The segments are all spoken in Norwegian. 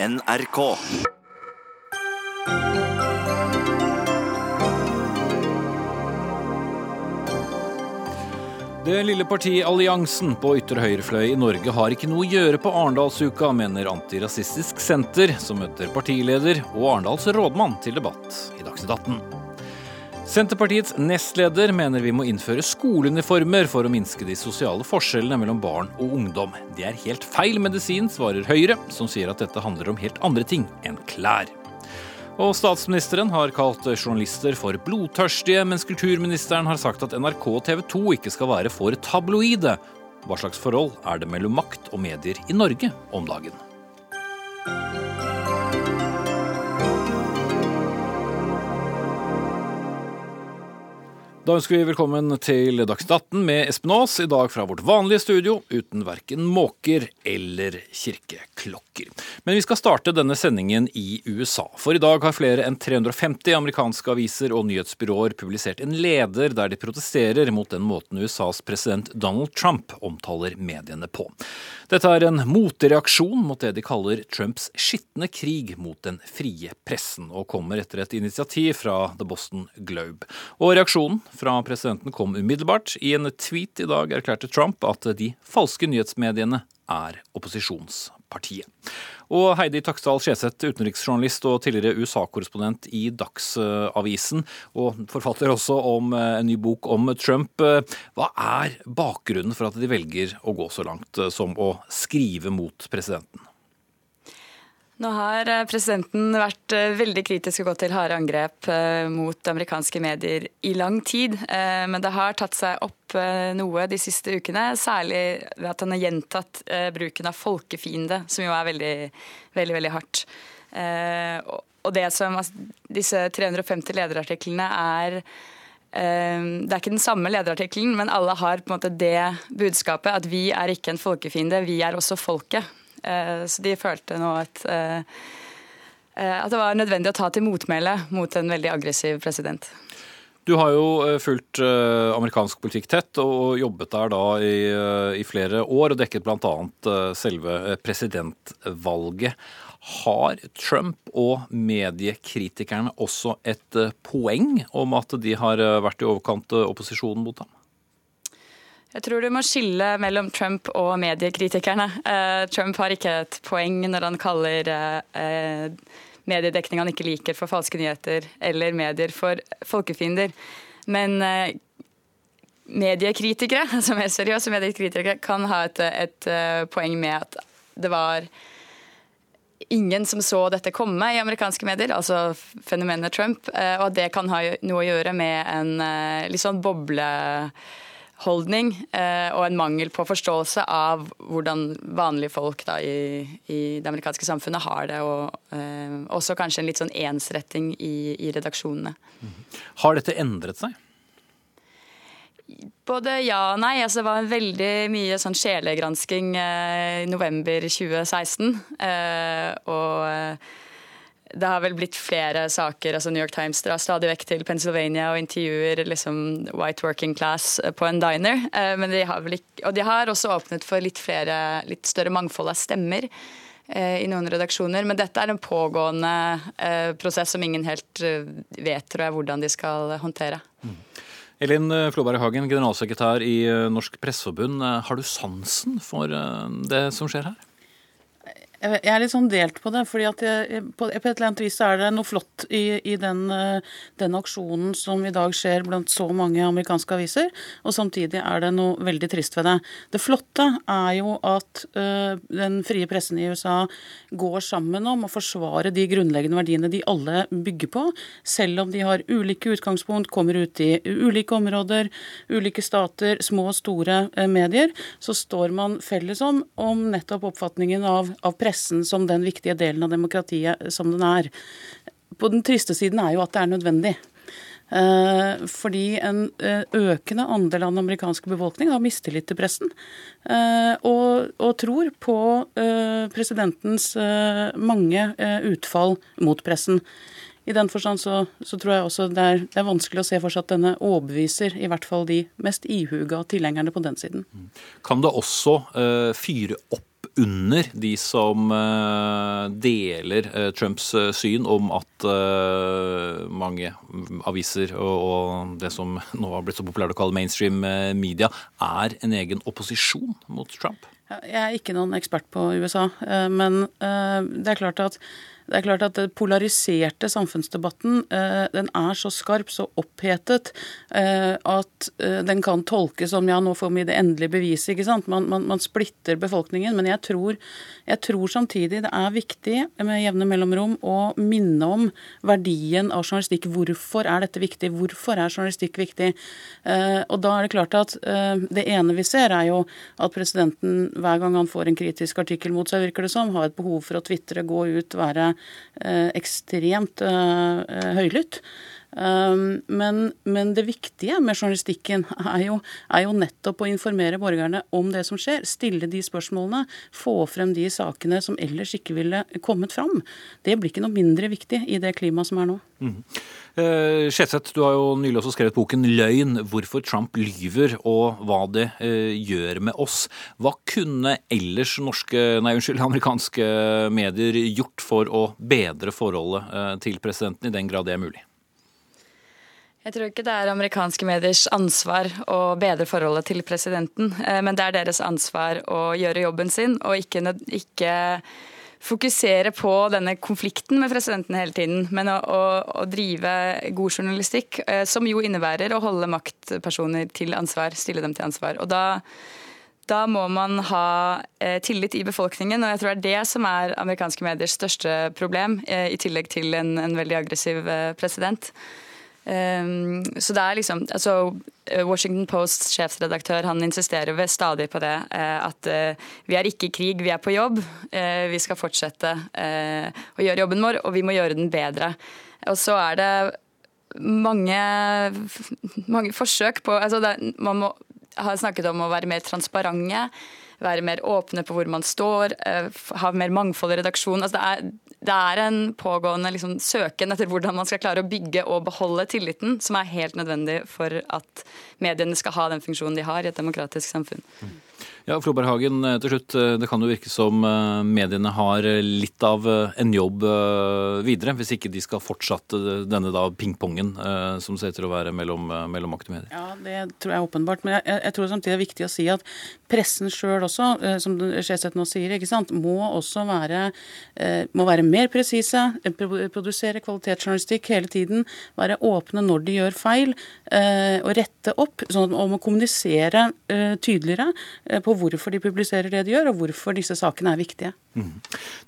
NRK. Det lille partiet Alliansen på ytre høyrefløy i Norge har ikke noe å gjøre på Arendalsuka, mener Antirasistisk Senter, som møter partileder og Arendals rådmann til debatt i Dagsnytt 18. Senterpartiets nestleder mener vi må innføre skoleuniformer for å minske de sosiale forskjellene mellom barn og ungdom. Det er helt feil medisin, svarer Høyre, som sier at dette handler om helt andre ting enn klær. Og statsministeren har kalt journalister for blodtørstige, mens kulturministeren har sagt at NRK og TV 2 ikke skal være for tabloide. Hva slags forhold er det mellom makt og medier i Norge om dagen? Da ønsker vi velkommen til Dagsnytt 18 med Espen Aas, i dag fra vårt vanlige studio, uten verken måker eller kirkeklokker. Men vi skal starte denne sendingen i USA, for i dag har flere enn 350 amerikanske aviser og nyhetsbyråer publisert en leder der de protesterer mot den måten USAs president Donald Trump omtaler mediene på. Dette er en motreaksjon mot det de kaller Trumps skitne krig mot den frie pressen, og kommer etter et initiativ fra The Boston Globe. Og reaksjonen fra presidenten kom umiddelbart. I en tweet i dag erklærte Trump at de falske nyhetsmediene er opposisjonspartiet. Og Heidi Taksdal Skjeseth, utenriksjournalist og tidligere USA-korrespondent i Dagsavisen, og forfatter også om eh, en ny bok om Trump. Hva er bakgrunnen for at de velger å gå så langt eh, som å skrive mot presidenten? Nå har eh, presidenten vært eh, veldig kritisk og gått til harde angrep eh, mot amerikanske medier i lang tid. Men det har tatt seg opp noe de siste ukene, særlig ved at han har gjentatt bruken av folkefiende, som jo er veldig, veldig, veldig hardt. Og det som altså, Disse 350 lederartiklene er det er ikke den samme lederartikkelen, men alle har på en måte det budskapet at vi er ikke en folkefiende, vi er også folket. Eh, så de følte nå at, eh, eh, at det var nødvendig å ta til motmæle mot en veldig aggressiv president. Du har jo fulgt amerikansk politikk tett og jobbet der da i, i flere år og dekket bl.a. selve presidentvalget. Har Trump og mediekritikerne også et poeng om at de har vært i overkant opposisjonen mot ham? Jeg tror du må skille mellom Trump og mediekritikerne. Uh, Trump har ikke et poeng når han kaller uh, mediedekning han ikke liker for falske nyheter, eller medier for folkefiender. Men uh, mediekritikere, som er seriøse mediekritikere, kan ha et, et poeng med at det var ingen som så dette komme i amerikanske medier, altså fenomenet Trump, og at det kan ha noe å gjøre med en litt sånn boble holdning eh, og en mangel på forståelse av hvordan vanlige folk da, i, i, det amerikanske samfunnet har det, og eh, også kanskje en litt sånn ensretting i, i redaksjonene. Har dette endret seg? Både ja og nei. Altså, det var veldig mye sånn sjelegransking eh, i november 2016. Eh, og det har vel blitt flere saker. altså New York Times drar stadig vekk til Pennsylvania og intervjuer liksom white working class eh, på en diner. Eh, men de har vel ikke, og de har også åpnet for litt, flere, litt større mangfold av stemmer eh, i noen redaksjoner. Men dette er en pågående prosess som ingen helt vet tror jeg, hvordan de skal håndtere. Mm. Elin Floberg Hagen, generalsekretær i Norsk Presseforbund. Har du sansen for det som skjer her? Jeg er litt sånn delt på det. fordi at jeg, på, et eller annet vis er det noe flott i, i den, eh, den, aksjonen som i dag skjer blant så mange amerikanske aviser. Og samtidig er det noe veldig trist ved det. Det flotte er jo at ø, den frie pressen i USA går sammen om å forsvare de grunnleggende verdiene de alle bygger på. Selv om de har ulike utgangspunkt, kommer ut i ulike områder, ulike stater, små og store uh, medier, så står man felles om, om nettopp oppfatningen av, av pressen pressen som den viktige delen av demokratiet som den er. På den triste siden er jo at det er nødvendig. Eh, fordi en eh, økende andel av den amerikanske befolkning har mistillit til pressen. Eh, og, og tror på presidentens mange utfall mot pressen. I den forstand så, så tror jeg også det er, det er, vanskelig å se for seg at denne overbeviser i hvert fall de mest ihuga tilhengerne på den siden. Kan det også fyre opp under de som deler Trumps syn om at mange aviser og det som nå har blitt så populært å kalle mainstream media, er en egen opposisjon mot Trump? Jeg er ikke noen ekspert på USA, men det er klart at det er klart at den polariserte samfunnsdebatten eh, den er så skarp, så opphetet, eh, at eh, den kan tolkes som ja, nå får vi det endelige beviset. ikke sant? Man, man, man splitter befolkningen. Men jeg tror, jeg tror, samtidig det er viktig med jevne mellomrom å minne om verdien av journalistikk. Hvorfor er dette viktig? Hvorfor er journalistikk viktig? Og da er det klart at det ene vi ser, er jo at presidenten hver gang han får en kritisk artikkel mot seg, virker det som, har et behov for å tvitre, gå ut, være ekstremt eh, eh, høylytt. Um, men, men, det viktige med journalistikken er jo, er jo, nettopp å informere borgerne om det som skjer. Stille de spørsmålene. Få frem de sakene som ellers ikke ville kommet fram. Det blir ikke noe mindre viktig i det klimaet som er nå. Mm. Eh, Skjetseth, du har jo nylig også skrevet boken 'Løgn hvorfor Trump lyver og hva det eh, gjør med oss'. Hva kunne ellers norske, nei, unnskyld, amerikanske medier gjort for å bedre forholdet eh, til presidenten, i den grad det er mulig? Jeg tror ikke det er amerikanske mediers ansvar å bedre forholdet til presidenten, eh, men det er deres ansvar å gjøre jobben sin og ikke, ikke fokusere på denne konflikten med presidenten hele tiden, men å, å, å, drive god journalistikk, eh, som jo innebærer å holde maktpersoner til ansvar, stille dem til ansvar. Og da, da må man ha eh, tillit i befolkningen, og jeg tror det er det som er amerikanske mediers største problem, i tillegg til en, en veldig aggressiv president. Um, så det er liksom altså eh, Washington Posts sjefsredaktør han insisterer ved stadig på det. Uh, at uh, vi er ikke i krig, vi er på jobb. Vi skal fortsette å gjøre jobben vår, og vi må gjøre den bedre. Og så er det mange, mange forsøk på altså det, Man må ha snakket om å være mer transparente være mer åpne på hvor man står, ha mer mangfold i redaksjonen. Altså det, er, det er en pågående liksom, søken etter hvordan man skal klare å bygge og beholde tilliten, som er helt nødvendig for at mediene skal ha den funksjonen de har i et demokratisk samfunn. Mm. Ja, Floberghagen, Hagen, til slutt. Eh, det kan jo virke som eh, mediene har litt av en jobb videre, hvis ikke de skal fortsette denne da pingpongen som ser til å være mellom, mellom medier. Ja, det tror jeg er åpenbart. Men jeg, jeg tror samtidig det er viktig å si at pressen sjøl også, som Skjeseth nå sier, ikke sant, må også være, må være mer presise, produsere kvalitetsjournalistikk hele tiden, være åpne når de gjør feil, og rette opp, sånn at, man må kommunisere tydeligere på hvorfor de publiserer det de gjør, og hvorfor disse sakene er viktige. Mm.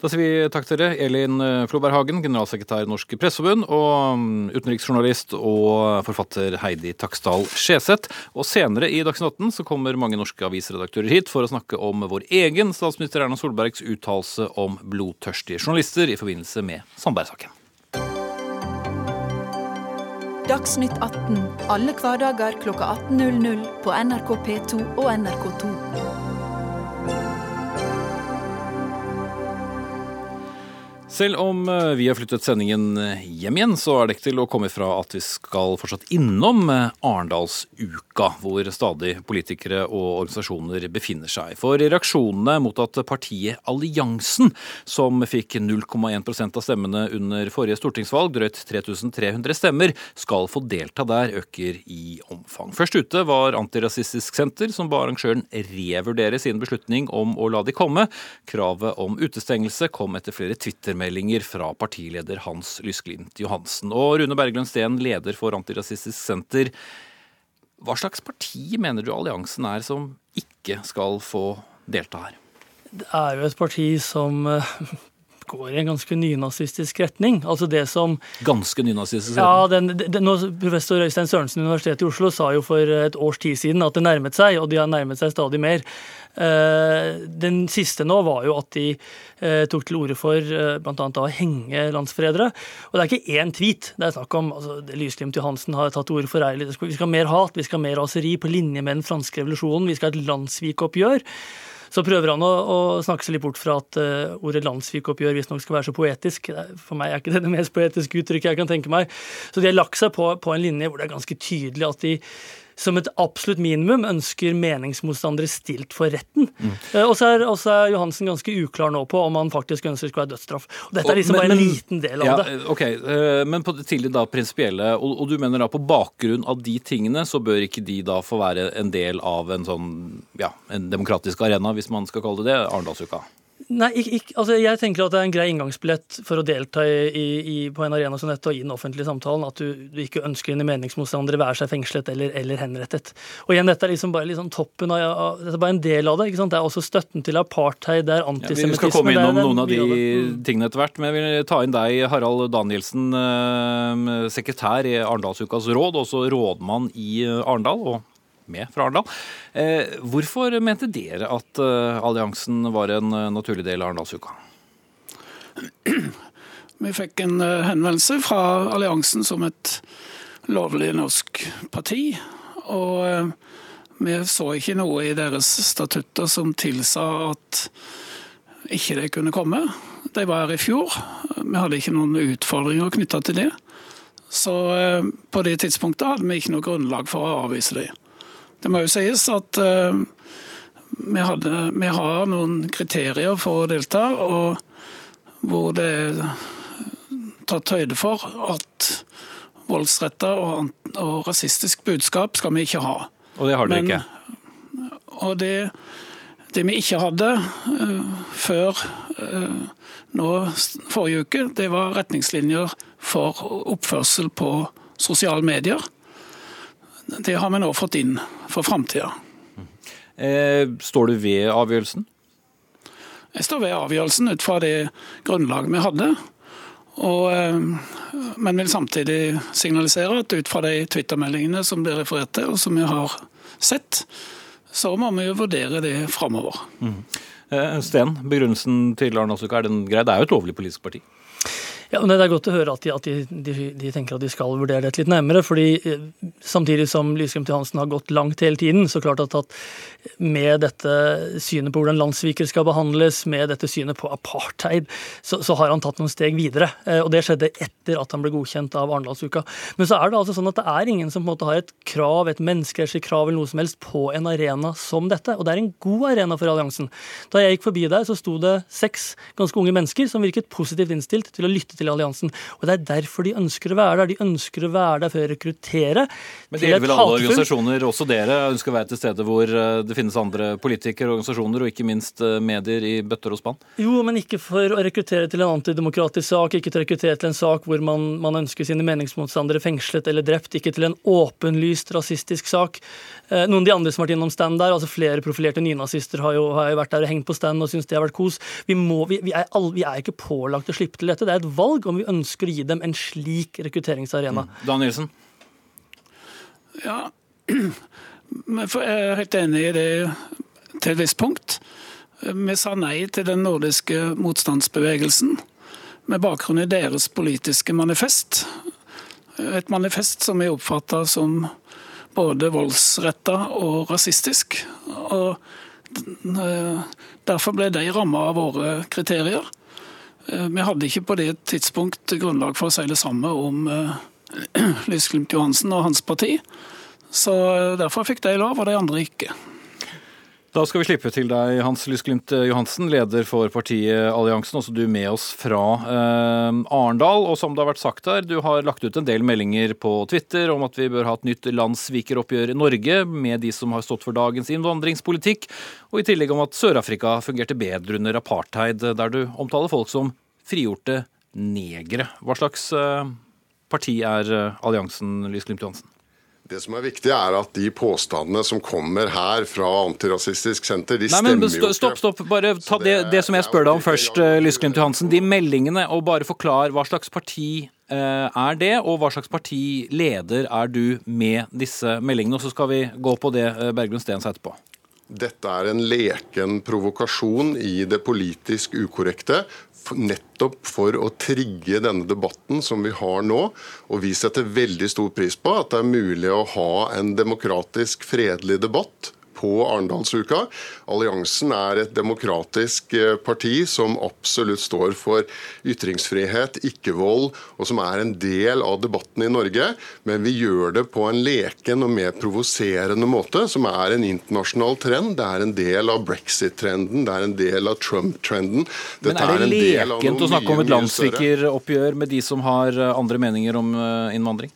Da sier vi takk til dere, Elin eh, Floberg Hagen, generalsekretær i Norsk Presseforbund, og mm, utenriksjournalist og forfatter Heidi Taksdal Skjeseth. Og senere i Dagsnytt 18 så kommer mange norske avisredaktører hit for å snakke om vår egen statsminister Erna Solbergs uttalelse om blodtørstige journalister i forbindelse med Sandberg-saken. Dagsnytt 18 alle hverdager kl 18.00 på NRK P2 og NRK2. Selv om eh, vi har flyttet sendingen eh, hjem igjen, så er det ikke til å komme ifra at vi skal fortsatt innom eh, Arendalsuka, hvor stadig politikere og organisasjoner befinner seg. For reaksjonene mot at partiet Alliansen, som fikk 0,1% av stemmene under forrige stortingsvalg, drøyt 3300 stemmer, skal få delta der, øker i omfang. Først ute var Antirasistisk Senter, som ba arrangøren revurdere sin beslutning om å la de komme. Kravet om utestengelse kom etter flere Twitter tilbakemeldinger fra partileder Hans Lysglimt Johansen. Og Rune Berglund Steen, leder for Antirasistisk Senter. Hva slags parti mener du alliansen er som ikke skal få delta her? Det er jo et parti som eh, går i en ganske nynazistisk retning. Altså det som Ganske nynazistisk retning? Ja, den, den, Professor Øystein Sørensen Universitetet i Oslo sa jo for et års tid siden at det nærmet seg, og de har nærmet seg stadig mer. Eh, den siste nå var jo at de eh, tok til orde for bl.a. å henge landsforrædere. Og det er ikke én tweet det er snakk om. altså Lysglimt Johansen har tatt til orde for Vi skal ha mer hat, vi skal ha mer raseri på linje med den franske revolusjonen. Vi skal ha et landssvikoppgjør. Så prøver han å, å, snakke seg litt bort fra at uh, ordet landssvikoppgjør visstnok skal være så poetisk. For meg er ikke det det mest poetiske uttrykket jeg kan tenke meg. Så de har lagt seg på, på en linje hvor det er ganske tydelig at de som et absolutt minimum ønsker meningsmotstandere stilt for retten. Mm. Og så er, er, Johansen ganske uklar nå på om han faktisk ønsker det skal være dødsstraff. Og dette er liksom men, bare en liten del av ja, det. Ok, Men på det tidlig da prinsipielle, og, og, du mener da på bakgrunn av de tingene, så bør ikke de da få være en del av en sånn, ja, en demokratisk arena, hvis man skal kalle det det, Arendalsuka? Nei, ikke, ikke, altså jeg tenker at det er en grei inngangsbillett for å delta i, i, på en arena som dette og i den offentlige samtalen at du, du ikke ønsker dine meningsmotstandere være seg fengslet eller, eller, henrettet. Og igjen, Dette er liksom bare liksom toppen av, av, dette er bare en del av det. ikke sant? Det er også støtten til apartheid, det er antisemittisme ja, Vi skal komme innom noen av de mm. tingene etter hvert, men jeg vil ta inn deg, Harald Danielsen, eh, sekretær i Arendalsukas råd, også rådmann i eh, Arendal. og med fra Arendal. Eh, hvorfor mente dere at eh, alliansen var en eh, naturlig del av Arendalsuka? Vi fikk en henvendelse fra alliansen som et lovlig norsk parti. Og vi så ikke noe i deres statutter som tilsa at ikke de kunne komme. De var her i fjor. Vi hadde ikke noen utfordringer knytta til det. Så på det tidspunktet hadde vi ikke noe grunnlag for å avvise dem. Det må jo sies at uh, vi, hadde, vi, har noen kriterier for å delta, og hvor det er tatt høyde for at voldsretta og, og, rasistisk budskap skal vi ikke ha. Og det har dere ikke? Og det, det, vi ikke hadde uh, før uh, nå forrige uke, det var retningslinjer for oppførsel på sosiale medier. Det har vi nå fått inn for framtida. Eh, står du ved avgjørelsen? Jeg står ved avgjørelsen ut fra det grunnlaget vi hadde. Og, eh, men vil samtidig signalisere at ut fra de Twitter-meldingene som blir referert til, og som vi har sett, så må vi jo vurdere det framover. Mm. Eh, Sten, begrunnelsen til Arne Asuka, er den grei? Det er jo et lovlig politisk parti? Ja, men Det er godt å høre at, de, at de, de, de, tenker at de skal vurdere dette litt nærmere. fordi eh, Samtidig som Lysgrim til Hansen har gått langt hele tiden, så klart at, at med dette synet på hvordan landssvikere skal behandles, med dette synet på apartheid, så, så, har han tatt noen steg videre. Eh, og Det skjedde etter at han ble godkjent av Arendalsuka. Men så er det altså sånn at det er ingen som på en måte har et krav, et menneskerettslig krav eller noe som helst på en arena som dette. Og det er en god arena for alliansen. Da jeg gikk forbi der, så sto det seks ganske unge mennesker som virket positivt innstilt til å lytte til alliansen. Og Det er derfor de ønsker å være der. De ønsker å være der for å rekruttere. Men det gjelder vel alle organisasjoner, også dere, ønsker å være til stede hvor eh, det finnes andre politikere, organisasjoner og ikke minst eh, medier i bøtter og spann? Jo, men ikke for å rekruttere til en antidemokratisk sak, ikke til å rekruttere til en sak hvor man, man ønsker sine meningsmotstandere fengslet eller drept, ikke til en åpenlyst rasistisk sak. Eh, noen av de andre som har vært innom stand der, altså flere profilerte nynazister har jo, har jo vært der og hengt på stand og syns det har vært kos. Vi, må, vi, vi, er all, vi, er ikke pålagt å slippe til dette. Det er et valg om vi ønsker å gi dem en slik rekrutteringsarena. Mm. Dan Nielsen? Ja, jeg er helt enig i det til et visst punkt. Vi sa nei til den nordiske motstandsbevegelsen med bakgrunn i deres politiske manifest. Et manifest som vi oppfatta som både voldsretta og rasistisk. Og eh, Derfor ble de ramma av våre kriterier. Eh, vi hadde ikke på det tidspunkt grunnlag for å si det samme om eh, Lysglimt Johansen og hans parti. Så derfor fikk de lov, og de andre ikke. Da skal vi slippe til deg, Hans Lysglimt Johansen, leder for partiet Alliansen. Også du med oss fra eh, Arendal. Og som det har vært sagt her, du har lagt ut en del meldinger på Twitter om at vi bør ha et nytt landssvikeroppgjør i Norge med de som har stått for dagens innvandringspolitikk, og i tillegg om at Sør-Afrika fungerte bedre under apartheid, der du omtaler folk som frigjorte negere. Hva slags eh, parti er eh, Alliansen, Lysglimt Johansen? Det som er viktig, er at de påstandene som kommer her fra Antirasistisk Senter, de Nei, men, stemmer jo ikke. Stopp, stopp. Bare ta det, det, det som jeg spør deg om først, eh, Lysglimt Johansen. De meldingene, og bare forklar hva slags parti eh, er det, og hva slags partileder er du med disse meldingene? Og så skal vi gå på det eh, Berglund Steen sa etterpå. Dette er en leken provokasjon i det politisk ukorrekte nettopp for å trigge denne debatten som vi har nå. Og vi setter veldig stor pris på at det er mulig å ha en demokratisk, fredelig debatt på Arendalsuka. Alliansen er et demokratisk eh, parti som absolutt står for ytringsfrihet, ikke-vold, og som er en del av debatten i Norge. Men vi gjør det på en leken og mer provoserende måte, som er en internasjonal trend. Det er en del av brexit-trenden, det er en del av Trump-trenden. Men er det lekent å snakke om et landssvikeroppgjør med de som har eh, andre meninger om eh, innvandring?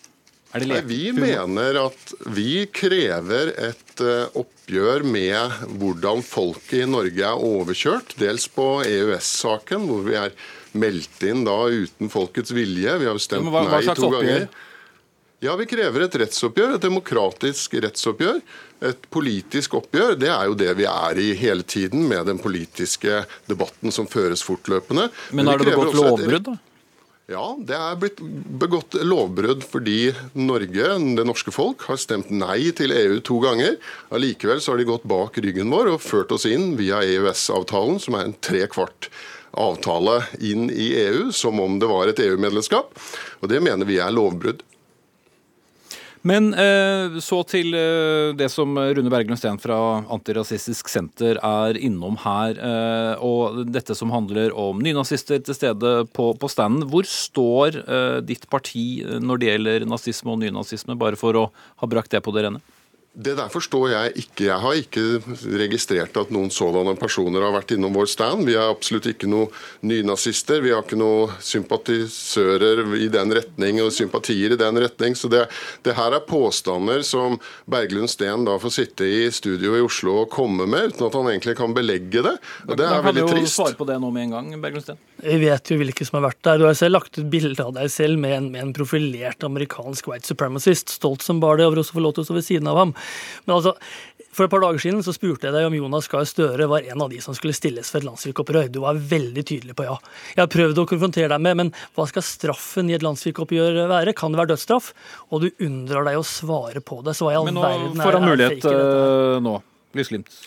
Vi mener at vi krever et uh, oppgjør med hvordan folket i Norge er overkjørt. Dels på EØS-saken, hvor vi er meldt inn da uten folkets vilje. Vi har stemt hva, hva nei to ganger. Ja, Vi krever et rettsoppgjør, et demokratisk rettsoppgjør. Et politisk oppgjør. Det er jo det vi er i hele tiden med den politiske debatten som føres fortløpende. Men har det begått lovbrudd, da? Ja, det er blitt begått lovbrudd fordi Norge, det norske folk, har stemt nei til EU to ganger. Allikevel så har de gått bak ryggen vår og ført oss inn via EØS-avtalen, som er en tre kvart avtale inn i EU, som om det var et EU-medlemskap. Og Det mener vi er lovbrudd. Men eh, så til eh, det som Rune Berglund Steen fra Antirasistisk Senter er innom her. Eh, og dette som handler om nynazister til stede på, på standen. Hvor står ditt parti når det gjelder nazisme og nynazisme, bare for å ha brakt det på det rene? Det der forstår jeg ikke. Jeg har ikke registrert at noen sådanne personer har vært innom vår stand. Vi er absolutt ikke noen nynazister. Vi har ikke noen sympatisører i den retning og sympatier i den retning. Så det, det her er påstander som Berglund Steen da får sitte i studio i Oslo og komme med, uten at han egentlig kan belegge det. Og det er veldig trist. Kan du svare på det nå med en gang, Berglund Steen? Vi vet jo hvilke som har vært der. Du har selv lagt ut bilde av deg selv med en, med en, profilert amerikansk white supremacist, stolt som bar det, over å få lov til å stå ved siden av ham. Men altså, for et par dager siden så spurte jeg deg om Jonas Gahr Støre var en av de som skulle stilles for et landssvikoppgjør. Du var veldig tydelig på ja. Jeg har prøvd å konfrontere deg med, men hva skal straffen i et landssvikoppgjør være? Kan det være dødsstraff? Og du unndrar deg å svare på det. Så hva i all verden er Men nå får han mulighet uh, nå. Lysglimt.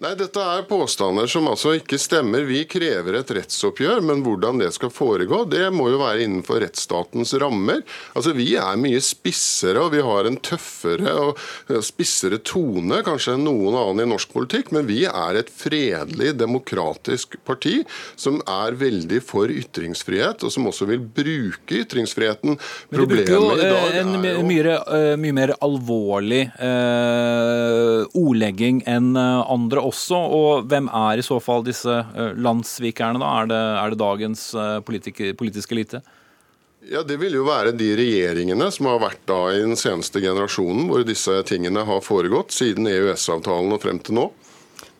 Nei, Dette er påstander som altså ikke stemmer. Vi krever et rettsoppgjør, men hvordan det skal foregå, det må jo være innenfor rettsstatens rammer. Altså, Vi er mye spissere og vi har en tøffere og spissere tone kanskje enn noen annen i norsk politikk, men vi er et fredelig, demokratisk parti som er veldig for ytringsfrihet, og som også vil bruke ytringsfriheten. Men du bruker jo eh, en jo... Mye, eh, mye, mer alvorlig eh, ordlegging enn eh, andre også. Og hvem er i så fall disse eh, landssvikerne, da? Er det, er det dagens eh, politiske elite? Ja, Det vil jo være de regjeringene som har vært da i den seneste generasjonen, hvor disse tingene har foregått, siden EØS-avtalen og frem til nå.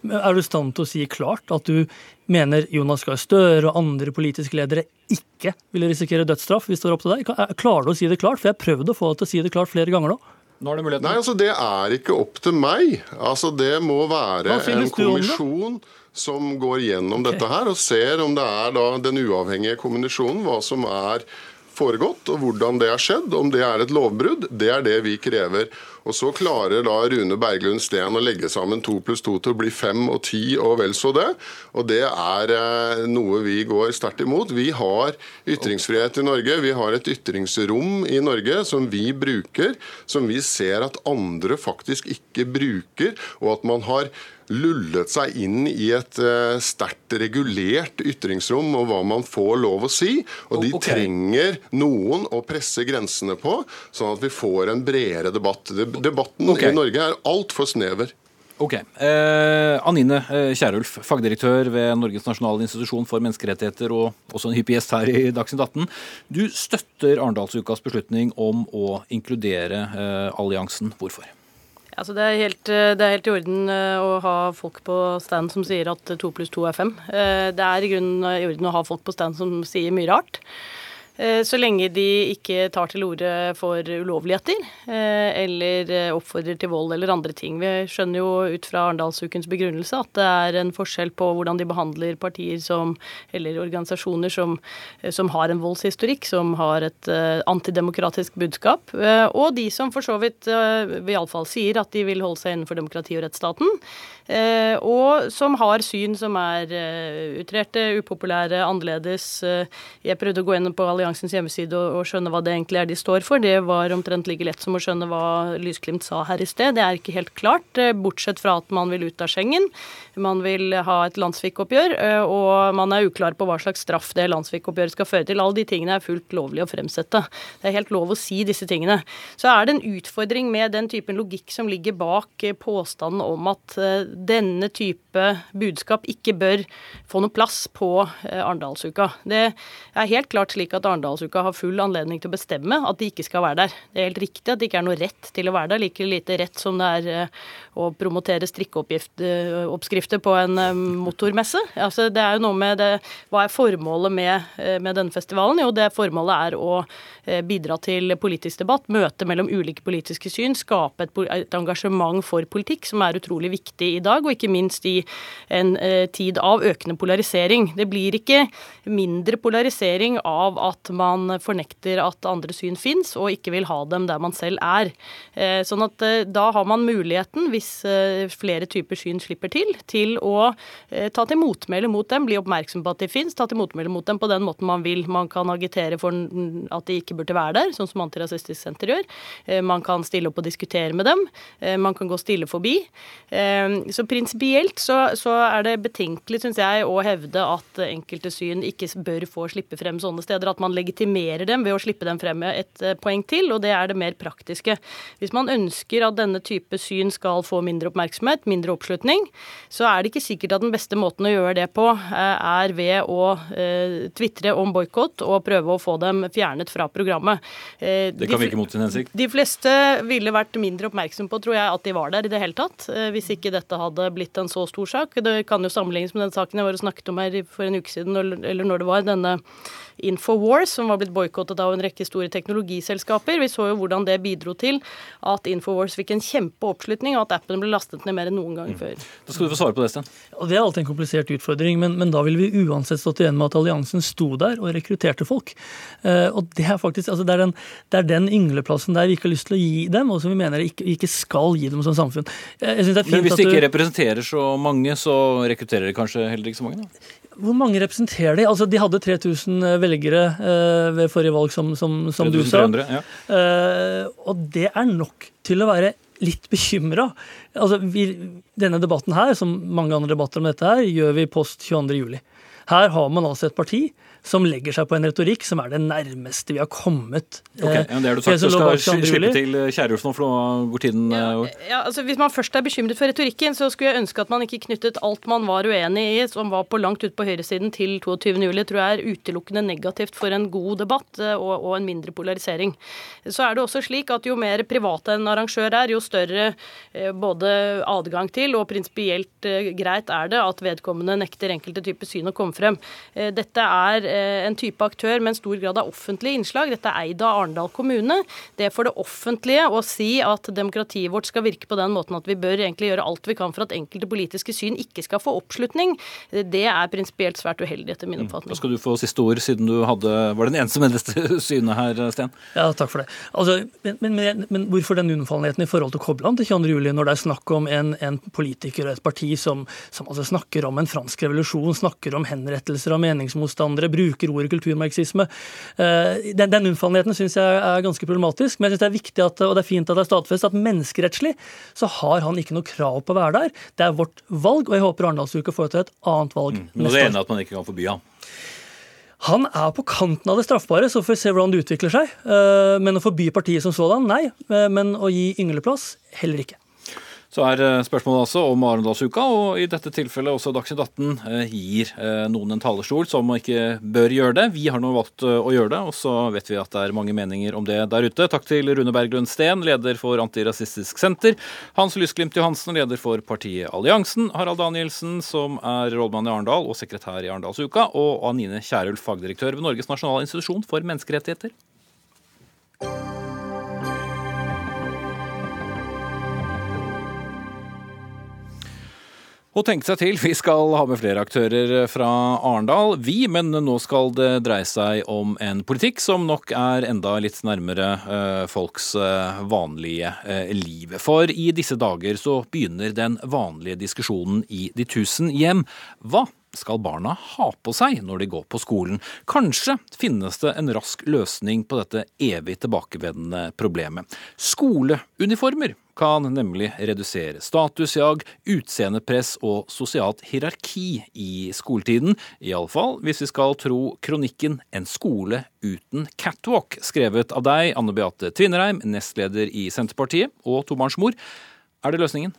Er du i stand til å si klart at du mener Jonas Gahr Støre og andre politiske ledere ikke ville risikere dødsstraff hvis det var opp til deg? Klarer du å si det klart? For jeg har prøvd å få deg til å si det klart flere ganger nå. Nå er det muligheten. Nei, altså Det er ikke opp til meg. Altså Det må være en kommisjon som går gjennom okay. dette her og ser om det er da den uavhengige kommunisjonen, hva som er foregått, og hvordan det har skjedd. Om det er et lovbrudd, det er det vi krever. Og Så klarer da Rune Berglund Steen å legge sammen to pluss to til å bli fem og ti og vel så det. Og det er eh, noe vi går sterkt imot. Vi har ytringsfrihet i Norge. Vi har et ytringsrom i Norge som vi bruker, som vi ser at andre faktisk ikke bruker, og at man har lullet seg inn i et uh, sterkt regulert ytringsrom og hva man får lov å si. Og de okay. trenger noen å presse grensene på, sånn at vi får en bredere debatt. Debatten okay. i Norge er altfor snever. Ok. Eh, Anine eh, Kierulf, fagdirektør ved Norges nasjonale institusjon for menneskerettigheter og også en hyppig gjest her i Dagsnytt 18. Du støtter Arendalsukas beslutning om å inkludere eh, alliansen. Hvorfor? Altså det, er helt, eh, det, er helt, i orden eh, å ha folk på stand som sier at to pluss to er fem. Eh, det er i grunnen i orden å ha folk på stand som sier mye rart. Eh, så lenge de ikke tar til orde for ulovligheter eh, eller eh, oppfordrer til vold eller andre ting. Vi skjønner jo ut fra Arendalsukens begrunnelse at det er en forskjell på hvordan de behandler partier som, eller organisasjoner som, som har en voldshistorikk, som har et antidemokratisk budskap, og de som for så vidt iallfall sier at de vil holde seg innenfor demokrati og rettsstaten. Og som har syn som er utrerte, upopulære, annerledes. Jeg prøvde å gå gjennom på alliansen alliansens hjemmeside og, og, skjønne hva det egentlig er de står for. Det var omtrent like lett som å skjønne hva Lysglimt sa her i sted. Det er ikke helt klart, eh, bortsett fra at man vil ut av Schengen. Man vil ha et landssvikoppgjør, eh, og man er uklar på hva slags straff det landssvikoppgjøret skal føre til. Alle de tingene er fullt lovlig å fremsette. Det er helt lov å si disse tingene. Så er det en utfordring med den typen logikk som ligger bak eh, påstanden om at denne type budskap ikke bør få noe plass på Arendalsuka. Det er helt klart slik at Arendalsuka har full anledning til å bestemme at de ikke skal være der. Det er helt riktig at det ikke er noe rett til å være der, like lite rett som det er å promotere strikkeoppskrifter bedrifter på en eh, motormesse. Altså, det er jo noe med det, Hva er formålet med, eh, med denne festivalen? Jo, det formålet er å eh, bidra til politisk debatt, møte mellom ulike politiske syn, skape et, et, engasjement for politikk, som er utrolig viktig i dag, og ikke minst i en eh, tid av økende polarisering. Det blir ikke mindre polarisering av at man fornekter at andre syn fins, og ikke vil ha dem der man selv er. Eh, sånn at eh, da har man muligheten, hvis flere typer syn slipper til, til å eh, ta til motmæle mot dem, bli oppmerksom på at de fins, ta til motmæle mot dem på den måten man vil. Man kan agitere for at de ikke burde være der, sånn som Antirasistisk Senter gjør. Eh, man kan stille opp og diskutere med dem. Eh, man kan gå stille forbi. Så prinsipielt så, er det betenkelig, syns jeg, å hevde at enkelte syn ikke bør få slippe frem sånne steder. At man legitimerer dem ved å slippe dem frem med et poeng til, og det er det mer praktiske. Hvis man ønsker at denne type syn skal få mindre oppmerksomhet, mindre oppslutning, så er det ikke sikkert at den beste måten å gjøre det på eh, er ved å eh, tvitre om boikott og prøve å få dem fjernet fra programmet. Eh, det kan virke mot sin hensikt? De fleste ville vært mindre oppmerksom på, tror jeg, at de var der i det hele tatt, hvis ikke dette hadde blitt en så stor sak. Det kan jo sammenlignes med den saken jeg var og snakket om her for en uke siden, eller når det var, denne Infowars, som var blitt boikottet av en rekke store teknologiselskaper. Vi så jo hvordan det bidro til at Infowars fikk en kjempeoppslutning, og at appen ble lastet ned mer enn noen gang mm. før. Da skal du få svare på det, Sten. Og Det er alltid en komplisert utfordring, men, men da ville vi uansett stått igjen med at alliansen sto der og rekrutterte folk. Uh, og det er faktisk, altså det er, den, det er den yngleplassen der vi ikke har lyst til å gi dem, og som vi mener ikke, ikke skal gi dem som samfunn. men hvis de ikke du... representerer så mange, så rekrutterer de kanskje heller ikke så mange? da? Hvor mange representerer de? Altså, De hadde 3000 eh, velgere eh, ved forrige valg, som, som, som du sa. Ja. Eh, og det er nok til å være litt bekymra. Altså, denne debatten her, som mange andre debatter om dette her, gjør vi post 22.07. Her har man altså et parti som legger seg på en retorikk som er det nærmeste vi har kommet. Ok, ja, Det har du sagt. Du skal slippe til eh, Kjærulf nå, for nå går tiden ja, eh, ja, altså Hvis man først er bekymret for retorikken, så skulle jeg ønske at man ikke knyttet alt man var uenig i, som var på langt ut på høyresiden, til 22. juli. tror jeg er utelukkende negativt for en god debatt eh, og, og, en mindre polarisering. Så er det også slik at jo mer privat en arrangør er, jo større både adgang til og prinsipielt greit er det at vedkommende nekter enkelte typer syn å komme frem. Dette er Eh, en type aktør med en stor grad av offentlige innslag. Dette er eid av Arendal kommune. Det er for det offentlige å si at demokratiet vårt skal virke på den måten at vi bør egentlig gjøre alt vi kan for at enkelte politiske syn ikke skal få oppslutning, det er prinsipielt svært uheldig, etter min mm. oppfatning. Da skal du få siste ord, siden du hadde, var den eneste med dette synet her, Sten. Ja, takk for det. Altså, men, men, men, hvorfor den unnfallenheten i forhold til å koble an til 22. juli, når det er snakk om en, en politiker og et parti som, som altså snakker om en fransk revolusjon, snakker om henrettelser av meningsmotstandere, bruker ordet kulturmarxisme. Eh, den, den unnfallenheten syns jeg er ganske problematisk, men jeg syns det er viktig at, og det er fint at det er stadfestet at menneskerettslig så har han ikke noe krav på å være der. Det er vårt valg, og jeg håper Arendalsuka får til et annet valg mm. Men du er enig at man ikke kan forby ham? Han er på kanten av det straffbare, så får vi se hvordan det utvikler seg. Eh, men å forby partiet som sådan, nei. Eh, men å gi yngleplass, heller ikke. Så er eh, spørsmålet altså om Arendalsuka, og i dette tilfellet også Dagsnytt 18 eh, gir eh, noen en talerstol som ikke bør gjøre det. Vi har nå valgt å gjøre det, og så vet vi at det er mange meninger om det der ute. Takk til Rune Berglund Steen, leder for Antirasistisk Senter. Hans Lysglimt Johansen, leder for partiet Alliansen. Harald Danielsen, som er rådmann i Arendal og sekretær i Arendalsuka. Og Anine Kierulf, fagdirektør ved Norges nasjonale institusjon for menneskerettigheter. Og tenke seg til, vi skal ha med flere aktører fra Arendal, vi, men nå skal det dreie seg om en politikk som nok er enda litt nærmere uh, folks uh, vanlige uh, liv. For i disse dager så begynner den vanlige diskusjonen i de tusen hjem. Hva skal barna ha på seg når de går på skolen? Kanskje finnes det en rask løsning på dette evig tilbakevendende problemet. Skoleuniformer kan nemlig redusere statusjag, utseendepress og sosialt hierarki i skoletiden. Iallfall hvis vi skal tro kronikken 'En skole uten catwalk', skrevet av deg, Anne Beate Tvinnereim, nestleder i Senterpartiet og tobarnsmor. Er det løsningen?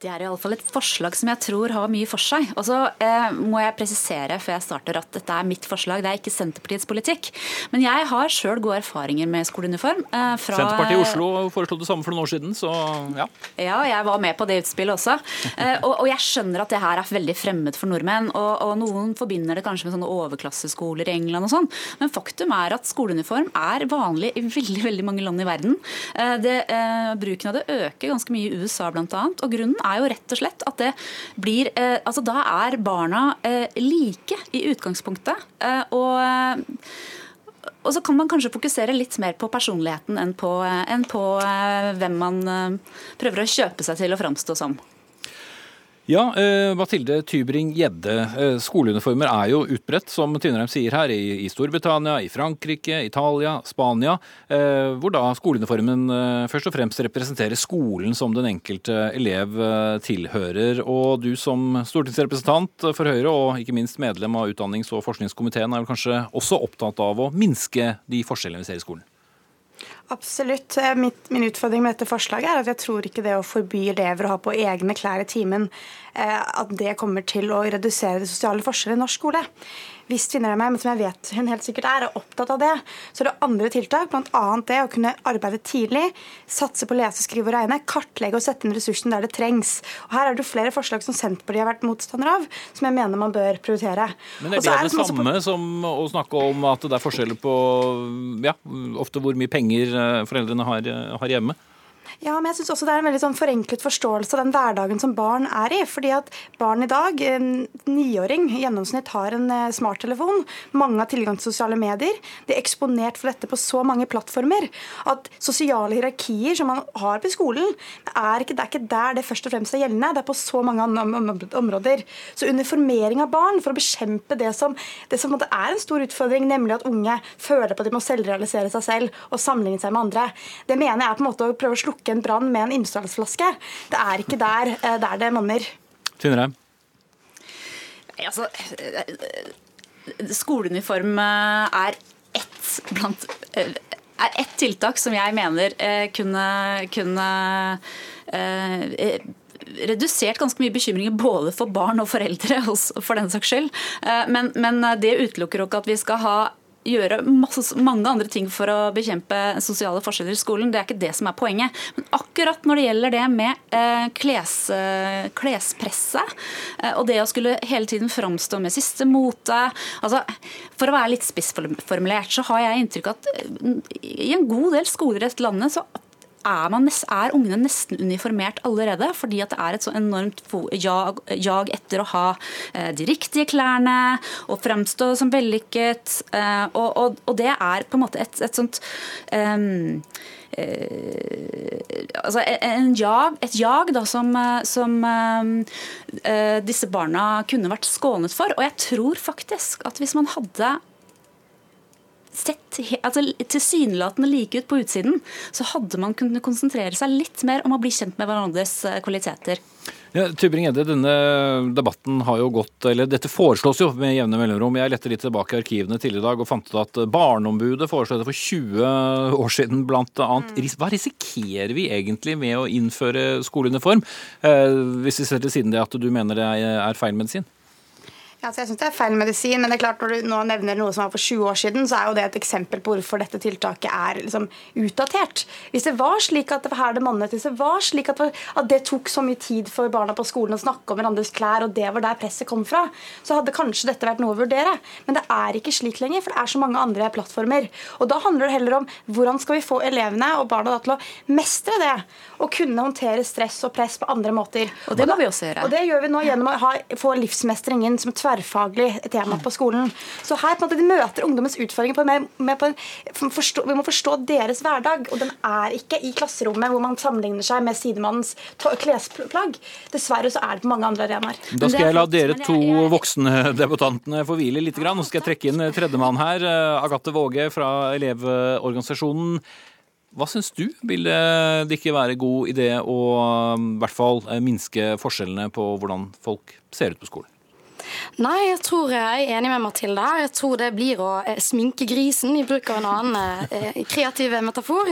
Det er iallfall et forslag som jeg tror har mye for seg. Og så eh, må jeg presisere før jeg starter at dette er mitt forslag, det er ikke Senterpartiets politikk. Men jeg har sjøl gode erfaringer med skoleuniform. Eh, fra, Senterpartiet i Oslo foreslo det samme for noen år siden, så ja. Ja, jeg var med på det utspillet også. Eh, og, og, jeg skjønner at det her er veldig fremmed for nordmenn. Og, og, noen forbinder det kanskje med sånne overklasseskoler i England og sånn. Men faktum er at skoleuniform er vanlig i veldig, veldig mange land i verden. Eh, det, eh, bruken av det øker ganske mye i USA bl.a. Og grunnen er er jo rett og slett at det blir eh, Altså da er barna eh, like i utgangspunktet. Eh, og og så kan man kanskje fokusere litt mer på personligheten enn på, enn på hvem man prøver å kjøpe seg til å framstå som. Ja, uh, Mathilde Tybring-Gjedde. Uh, skoleuniformer er jo utbredt, som Tynnerheim sier her, i, Storbritannia, i Frankrike, Italia, Spania. Uh, hvor da skoleuniformen først og fremst representerer skolen som den enkelte elev tilhører. Og du som stortingsrepresentant for Høyre, og ikke minst medlem av utdannings- og forskningskomiteen, er vel kanskje også opptatt av å minske de forskjellene vi ser i skolen? Absolutt. Eh, mitt, min utfordring med dette forslaget er at jeg tror ikke det å forby elever å ha på egne klær i timen, eh, at det kommer til å redusere de sosiale forskjellene i norsk skole hvis men som jeg vet hun helt sikkert er, er opptatt av det, så er det andre tiltak, bl.a. det å kunne arbeide tidlig, satse på lese, skrive og regne, kartlegge og sette inn ressursene der det trengs. Og Her er det jo flere forslag som Senterpartiet har vært motstander av, som jeg mener man bør prioritere. Men er det er det, det samme på... som å snakke om at det er forskjeller på ja, ofte hvor mye penger eh, foreldrene har, eh, har hjemme? Ja, men jeg synes også det er en veldig sånn forenklet forståelse av den hverdagen som barn er i. fordi at barn i dag, en niåring i gjennomsnitt har en eh, smarttelefon. Mange har tilgang til sosiale medier. De er eksponert for dette på så mange plattformer at sosiale hierarkier som man har på skolen, er ikke, det er ikke der det først og fremst er gjeldende. Det er på så mange områder. Så uniformering av barn for å bekjempe det som, det som er en stor utfordring, nemlig at unge føler på at de må selvrealisere seg selv og sammenligne seg med andre, det mener jeg er på en måte å prøve å slukke slukke en brann med en innsalgsflaske. Det er ikke der, eh, der det monner. Tvinnereim? Altså, eh, skoleuniform eh, er ett blant er ett tiltak som jeg mener kunne, kunne redusert ganske mye bekymringer både for barn og foreldre, for den saks skyld. Men, men det utelukker ikke at vi skal ha gjøre masse, mange andre ting for å bekjempe sosiale forskjeller i skolen. Det er ikke det som er poenget. Men akkurat når det gjelder det med eh, kles, eh, klespresset eh, og det å skulle hele tiden framstå med siste mote altså, For å være litt spissformulert så har jeg inntrykk av at eh, i en god del skoler i dette landet så er, man, er, ungene nesten uniformert allerede, fordi at det er et så enormt jag, jag etter å ha eh, de riktige klærne og fremstå som vellykket. Eh, og, og, og, det er på en måte et, et sånt um, altså jag, et jag da, som, som eh, disse barna kunne vært skånet for. Og jeg tror faktisk at hvis man hadde sett altså, tilsynelatende like ut på utsiden, så hadde man kunnet konsentrere seg litt mer om å bli kjent med hverandres eh, kvaliteter. Ja, Tybring-Edde, denne debatten har jo gått, eller Dette foreslås jo med jevne mellomrom. Jeg lette litt tilbake i arkivene tidligere i dag og fant ut at Barneombudet foreslo det for 20 år siden blant annet. Mm. Hva risikerer vi egentlig med å innføre skoleuniform, eh, hvis vi ser til siden det at du mener det er feil medisin? Ja, så jeg synes Det er feil medisin, men det er klart når du nå nevner noe som var for 20 år siden, så er jo det et eksempel på hvorfor dette tiltaket er liksom utdatert. Hvis det var slik at det var her det mannet, hvis det var slik at, det tok så mye tid for barna på skolen å snakke om hverandres klær, og det var der presset kom fra, så hadde kanskje dette vært noe å vurdere. Men det er ikke slik lenger, for det er så mange andre plattformer. Og Da handler det heller om hvordan skal vi få elevene og barna til å mestre det, og kunne håndtere stress og press på andre måter. Og det må vi også gjøre. Og det gjør vi nå gjennom å ha, få livsmestringen som tverr tverrfaglig tema på skolen. Så her på en måte de møter ungdommens utfordringer på, med, med på en, forstå, Vi må forstå deres hverdag, og den er ikke i klasserommet hvor man sammenligner seg med sidemannens klesplagg. Dessverre så er det på mange andre arenaer. Da skal jeg la dere to voksne debutantene få hvile litt. Nå skal jeg trekke inn tredjemann her. Agathe Våge fra Elevorganisasjonen. Hva syns du? Vil det ikke være god idé å i hvert fall minske forskjellene på hvordan folk ser ut på skolen? Nei, jeg tror jeg er enig med Mathilde. Jeg tror det blir å eh, sminke grisen, i bruk av en annen eh, kreativ metafor.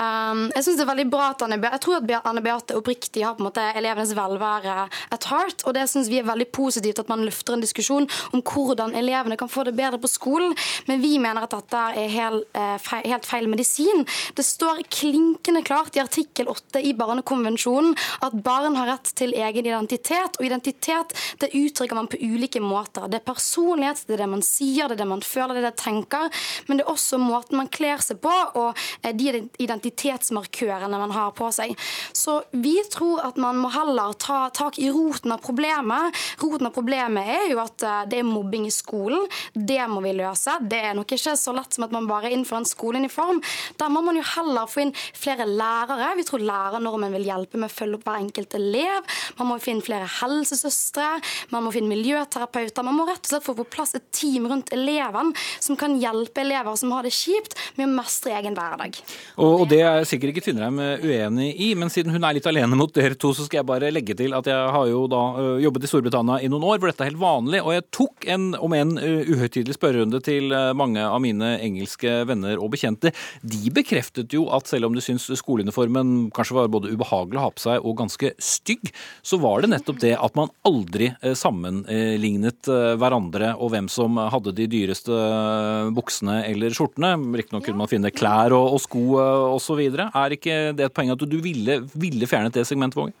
Um, jeg synes det er veldig bra at Anne, jeg tror at Anne Beate oppriktig har på en måte elevenes velvære at heart, og det syns vi er veldig positivt at man løfter en diskusjon om hvordan elevene kan få det bedre på skolen. Men vi mener at dette er eh, helt feil medisin. Det står klinkende klart i artikkel 8 i Barnekonvensjonen at barn har rett til egen identitet, og identitet det uttrykker man på ulike måter. Det er personlighet, det er det man sier, det er det man føler, det er det man tenker. Men det er også måten man kler seg på, og eh, de identitetsmarkørene man har på seg. Så vi tror at man må heller ta tak i roten av problemet. Roten av problemet er jo at eh, det er mobbing i skolen. Det må vi løse. Det er nok ikke så lett som at man bare innfører en skoleuniform. Der må man jo heller få inn flere lærere. Vi tror lærernormen vil hjelpe med å følge opp hver enkelt elev. Man må finne flere helsesøstre. Man må finne miljø miljøterapeuter. Man må rett og slett få på plass et team rundt eleven som kan hjelpe elever som har det kjipt, med å mestre egen hverdag. Og, og Det er sikkert ikke Tvinnereim uenig i, men siden hun er litt alene mot dere to, så skal jeg bare legge til at jeg har jo da jobbet i Storbritannia i noen år hvor dette er helt vanlig. Og jeg tok en, om en uhøytidelig spørrerunde til mange av mine engelske venner og bekjente. De bekreftet jo at selv om de syns skoleuniformen kanskje var både ubehagelig å ha på seg og ganske stygg, så var det nettopp det at man aldri sammen sammenlignet eh, hverandre og hvem som hadde de dyreste eh, buksene eller skjortene. Riktignok kunne man finne klær og, og sko eh, osv. Er ikke det et poeng at du ville, ville fjernet det segmentet, Våge?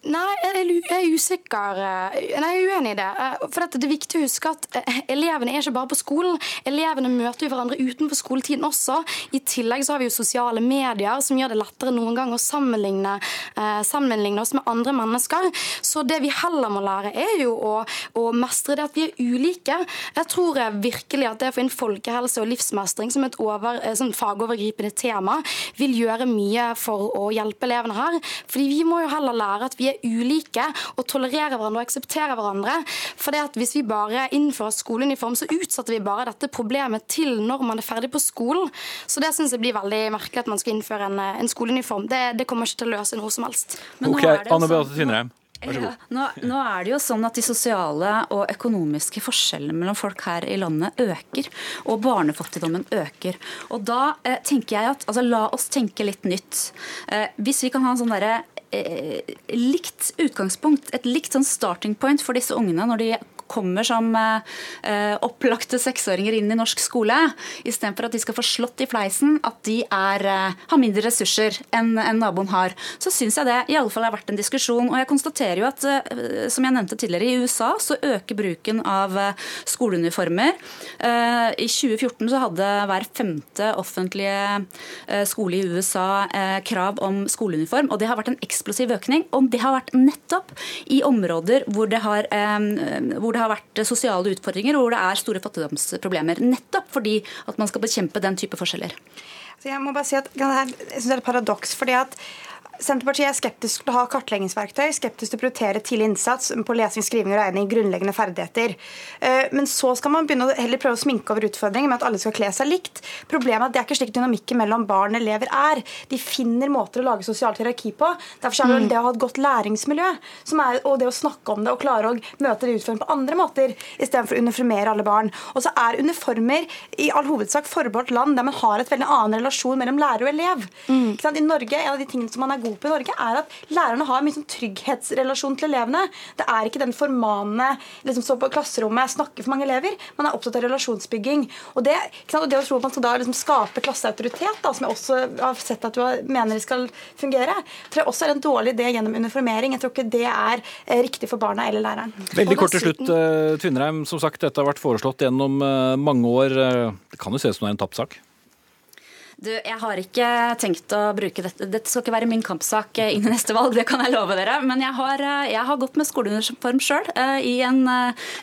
Nei, jeg er usikker. Nei, jeg er uenig i det. Eh, for Det er viktig å huske at eh, elevene er ikke bare på skolen. Elevene møter jo hverandre utenfor skoletiden også. I tillegg så har vi jo sosiale medier som gjør det lettere noen gang å sammenligne, eh, sammenligne oss med andre mennesker. Så det vi heller må lære, er jo å, å mestre det at vi er ulike. Jeg tror virkelig at det å få inn folkehelse og livsmestring som et over, som fagovergripende tema vil gjøre mye for å hjelpe elevene her. Fordi vi må jo heller lære at vi er ulike og tolererer hverandre og aksepterer hverandre. For det at hvis vi bare innfører skoleuniform, så utsetter vi bare dette problemet til når man er ferdig på skolen. Så det syns jeg blir veldig merkelig at man skal innføre en, en skoleuniform. Det, det, kommer ikke til å løse noe som helst. ok, Anne Beate Tvinnereim. Ja, nå, nå, er det jo sånn at De sosiale og økonomiske forskjellene mellom folk her i landet øker. Og barnefattigdommen øker. Og da eh, tenker jeg at, altså La oss tenke litt nytt. Eh, hvis vi kan ha en sånn derre eh, likt utgangspunkt, et likt sånn starting point for disse ungene når de kommer som eh, opplagte seksåringer inn i norsk skole, istedenfor at de skal få slått i fleisen at de er, eh, har mindre ressurser enn en naboen har, så syns jeg det i alle fall har vært en diskusjon. Og jeg konstaterer jo at, eh, som jeg nevnte tidligere, i USA så øker bruken av skoleuniformer. I 2014 så hadde hver femte offentlige skole i USA krav om skoleuniform, og det har vært en eksplosiv økning. Og det har vært nettopp i områder hvor det har, hvor det det har vært sosiale utfordringer og hvor det er store fattigdomsproblemer. Nettopp fordi at man skal bekjempe den type forskjeller. Så jeg må bare si at Jeg synes det er et paradoks. fordi at Senterpartiet er skeptisk til å ha kartleggingsverktøy, skeptisk til å prioritere tidlig innsats på lesing, skriving og regning, grunnleggende ferdigheter. Eh, men så skal man begynne å heller prøve å sminke over utfordringen med at alle skal kle seg likt. Problemet er at det er ikke slik dynamikken mellom barn og elever er. De finner måter å lage sosialt hierarki på. Derfor er det mm. å ha et godt læringsmiljø er, og det å snakke om det og klare å møte de utfordringene på andre måter, istedenfor å uniformere alle barn. Og så er uniformer i all hovedsak forbeholdt land der man har et veldig annen relasjon mellom lærer og elev. Mm. I Norge, en av de tingene som man er god god på i Norge, er at lærerne har mye sånn trygghetsrelasjon til elevene. Det er ikke den formanende liksom så på klasserommet, snakke for mange elever. Man er opptatt av relasjonsbygging. Og det, og det å tro at man skal da liksom skape klasseautoritet, da, som jeg også har sett at du mener det skal fungere, tror jeg også er en dårlig idé gjennom uniformering. Jeg tror ikke det er eh, riktig for barna eller læreren. Veldig kort til slutt, eh, Tvinnereim. Som sagt, dette har vært foreslått gjennom eh, mange år. Det kan jo se som det er en tapt sak? Du, jeg har ikke tenkt å bruke dette. Dette skal ikke være min kampsak inn i neste valg, det kan jeg love dere. Men jeg har, jeg har gått med skoleuniform sjøl i en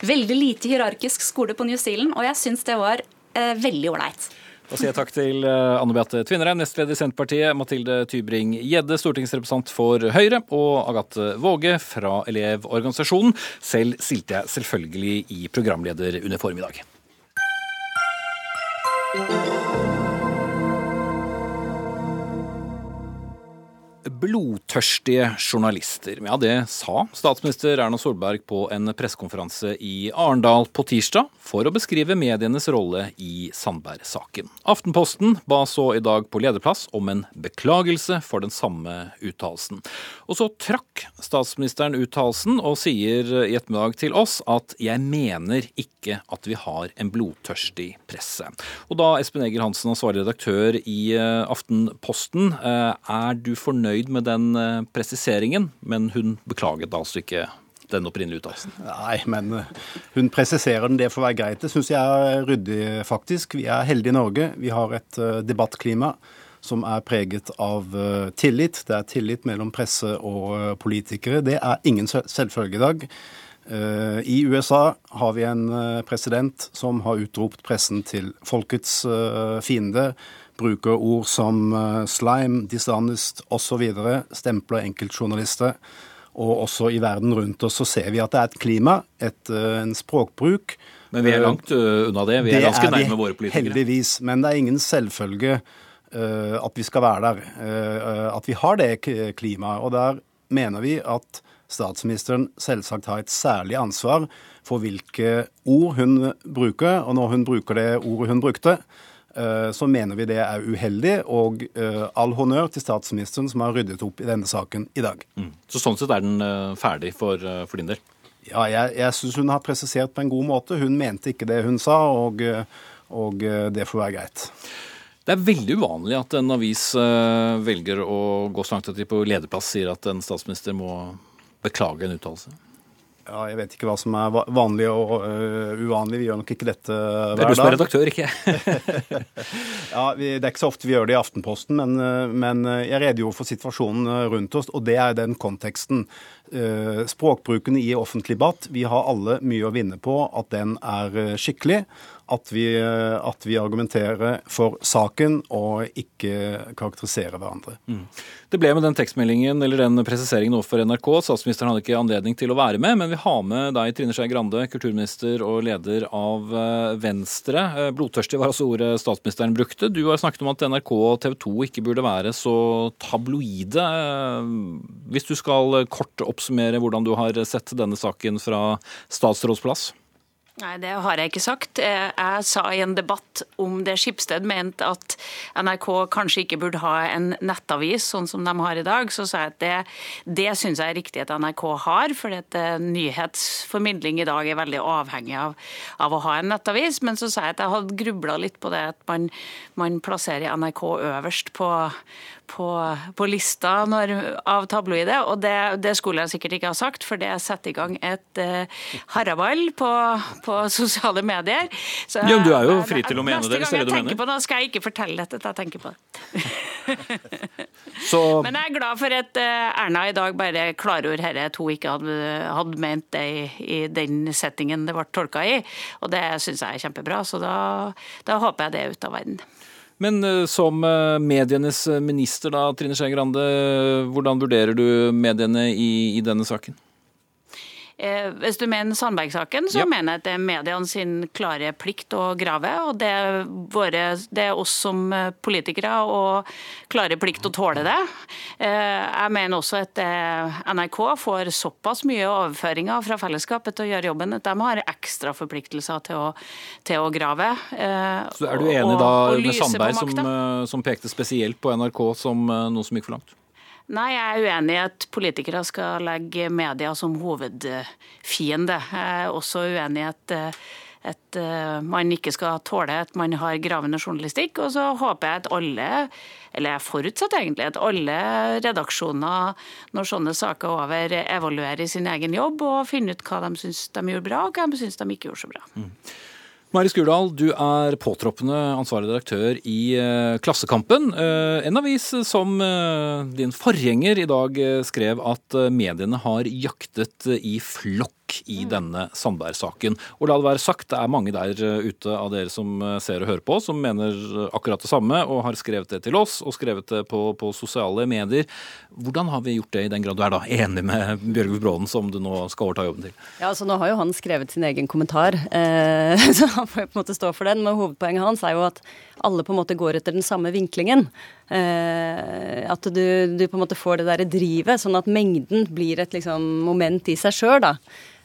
veldig lite hierarkisk skole på New Zealand, og jeg syns det var veldig ålreit. Da sier jeg takk til eh, Anne Beate Tvinnereim, nestleder i Senterpartiet, Mathilde Tybring-Gjedde, stortingsrepresentant for Høyre, og Agathe Våge fra Elevorganisasjonen. Selv stilte jeg selvfølgelig i programlederuniform i dag. Blodtørstige journalister. Ja, det sa statsminister Erna Solberg på en pressekonferanse i Arendal på tirsdag for å beskrive medienes rolle i Sandberg-saken. Aftenposten ba så i dag på lederplass om en beklagelse for den samme uttalelsen. Og så trakk statsministeren uttalelsen og sier i ettermiddag til oss at 'jeg mener ikke at vi har en blodtørstig presse'. Og da Espen Egil Hansen, ansvarlig redaktør i eh, Aftenposten, eh, er du fornøyd fornøyd med den eh, presiseringen, men hun beklaget altså ikke den opprinnelige uttalelsen. Nei, men eh, hun presiserer den. Det får være greit. Det syns jeg er ryddig, faktisk. Vi er heldige i Norge. Vi har et eh, debattklima som er preget av tillit. Det er tillit mellom presse og politikere. Det er ingen selvfølge i dag. I USA har vi en president som har utropt pressen til folkets fiende bruker ord som eh, slime, dishonest osv., stempler enkeltjournalister. Og også i verden rundt oss så ser vi at det er et klima, et, eh, en språkbruk. Men vi er eh, langt unna det. Vi er det ganske er nærme våre politikere. Heldigvis. Men det er ingen selvfølge at vi skal være der. At vi har det klimaet. Og der mener vi at statsministeren selvsagt har et særlig ansvar for hvilke ord hun bruker. Og når hun bruker det ordet hun brukte, så mener vi det er uheldig, og eh, all honnør til statsministeren som har ryddet opp i denne saken i dag. Mm. Så sånn sett er den eh, ferdig for, for din del? Ja, jeg, jeg syns hun har presisert på en god måte. Hun mente ikke det hun sa, og, og det får være greit. Det er veldig uvanlig at en avis velger å gå så langt at de på lederplass sier at en statsminister må beklage en uttalelse. Ja, jeg vet ikke hva som er vanlig og uh, uvanlig. Vi gjør nok ikke dette hver dag. Det er du som er redaktør, ikke ja, vi, Det er ikke så ofte vi gjør det i Aftenposten, men, uh, men uh, jeg redegjorde for situasjonen rundt oss, og det er den konteksten. Språkbruken i offentlig debatt, vi har alle mye å vinne på at den er skikkelig at vi, at vi, argumenterer for saken og ikke karakteriserer hverandre. Mm. Det ble med den tekstmeldingen eller den presiseringen overfor NRK. Statsministeren hadde ikke anledning til å være med, men vi har med deg, Trine Skei Grande, kulturminister og leder av eh, Venstre. Eh, blodtørstig var altså ordet statsministeren brukte. Du har snakket om at NRK og TV 2 ikke burde være så tabloide. Eh, hvis du skal kort oppsummere hvordan du har sett denne saken fra statsrådsplass? Nei, det har jeg ikke sagt. Jeg sa i en debatt om det Skipsted mente at NRK kanskje ikke burde ha en nettavis sånn som de har i dag, så sa jeg at det, det syns jeg er riktig at NRK har, at eh, nyhetsformidling i dag er veldig avhengig av, av å ha en nettavis. Men så sa jeg at jeg hadde grubla litt på det at man, man plasserer NRK øverst på på, på lista når, av tabloide, og det, det, skulle jeg sikkert ikke ha sagt, for det setter i gang et uh, haraball på, på, sosiale medier. Så, ja, Du er jo fri til å mene det, Neste gang jeg tenker. På det, skal jeg ikke fortelle dette til jeg tenker på det. Så... Men jeg er glad for at uh, Erna i dag bare klargjorde dette, at hun ikke hadde, hadde ment det i, i, den settingen det ble tolka i. Og det syns jeg er kjempebra, så da, da håper jeg det er ute av verden. Men eh, som eh, medienes minister, da, Trine Skei Grande, hvordan vurderer du mediene i, i denne saken? Eh, hvis du mener Sandberg-saken, så ja. mener jeg at det er mediene sin klare plikt å grave. Og det er, våre, det er oss som eh, politikere og klare plikt å tåle det. Eh, jeg mener også at NRK får såpass mye overføringer fra fellesskapet til å gjøre jobben at de har ekstra forpliktelser til å, til å grave. Så Er du enig og, da og med Sandberg, som, som pekte spesielt på NRK som noe som gikk for langt? Nei, jeg er uenig i at politikere skal legge media som hovedfiende. Jeg er også uenig i at, at eh, man ikke skal tåle at man har gravende journalistikk. Og så håper jeg at alle, eller jeg forutsetter egentlig at alle redaksjoner når sånne saker er over, evaluerer sin egen jobb og finner ut hva de syns de gjorde bra, og hva de syns de ikke gjorde så bra. Mm. Mari Skurdal, du er påtroppende ansvarlig redaktør i eh, Klassekampen. Eh, en avis som eh, din forgjenger i dag skrev at mediene har jaktet i flokk i mm. denne Sandberg-saken. Og la det være sagt, det er mange der ute av dere som ser og hører på, som mener akkurat det samme, og har skrevet det til oss, og skrevet det på, på sosiale medier. Hvordan har vi gjort det, i den grad du er da enig med Bjørgulf Bråden, som du nå skal overta jobben til? Ja, altså Nå har jo han skrevet sin egen kommentar. Eh, så han får på en måte stå for den. Men hovedpoenget hans er jo at alle på en måte går etter den samme vinklingen. Eh, at du, du, på en måte får det derre drivet, sånn at mengden blir et liksom, moment i seg sjøl, da.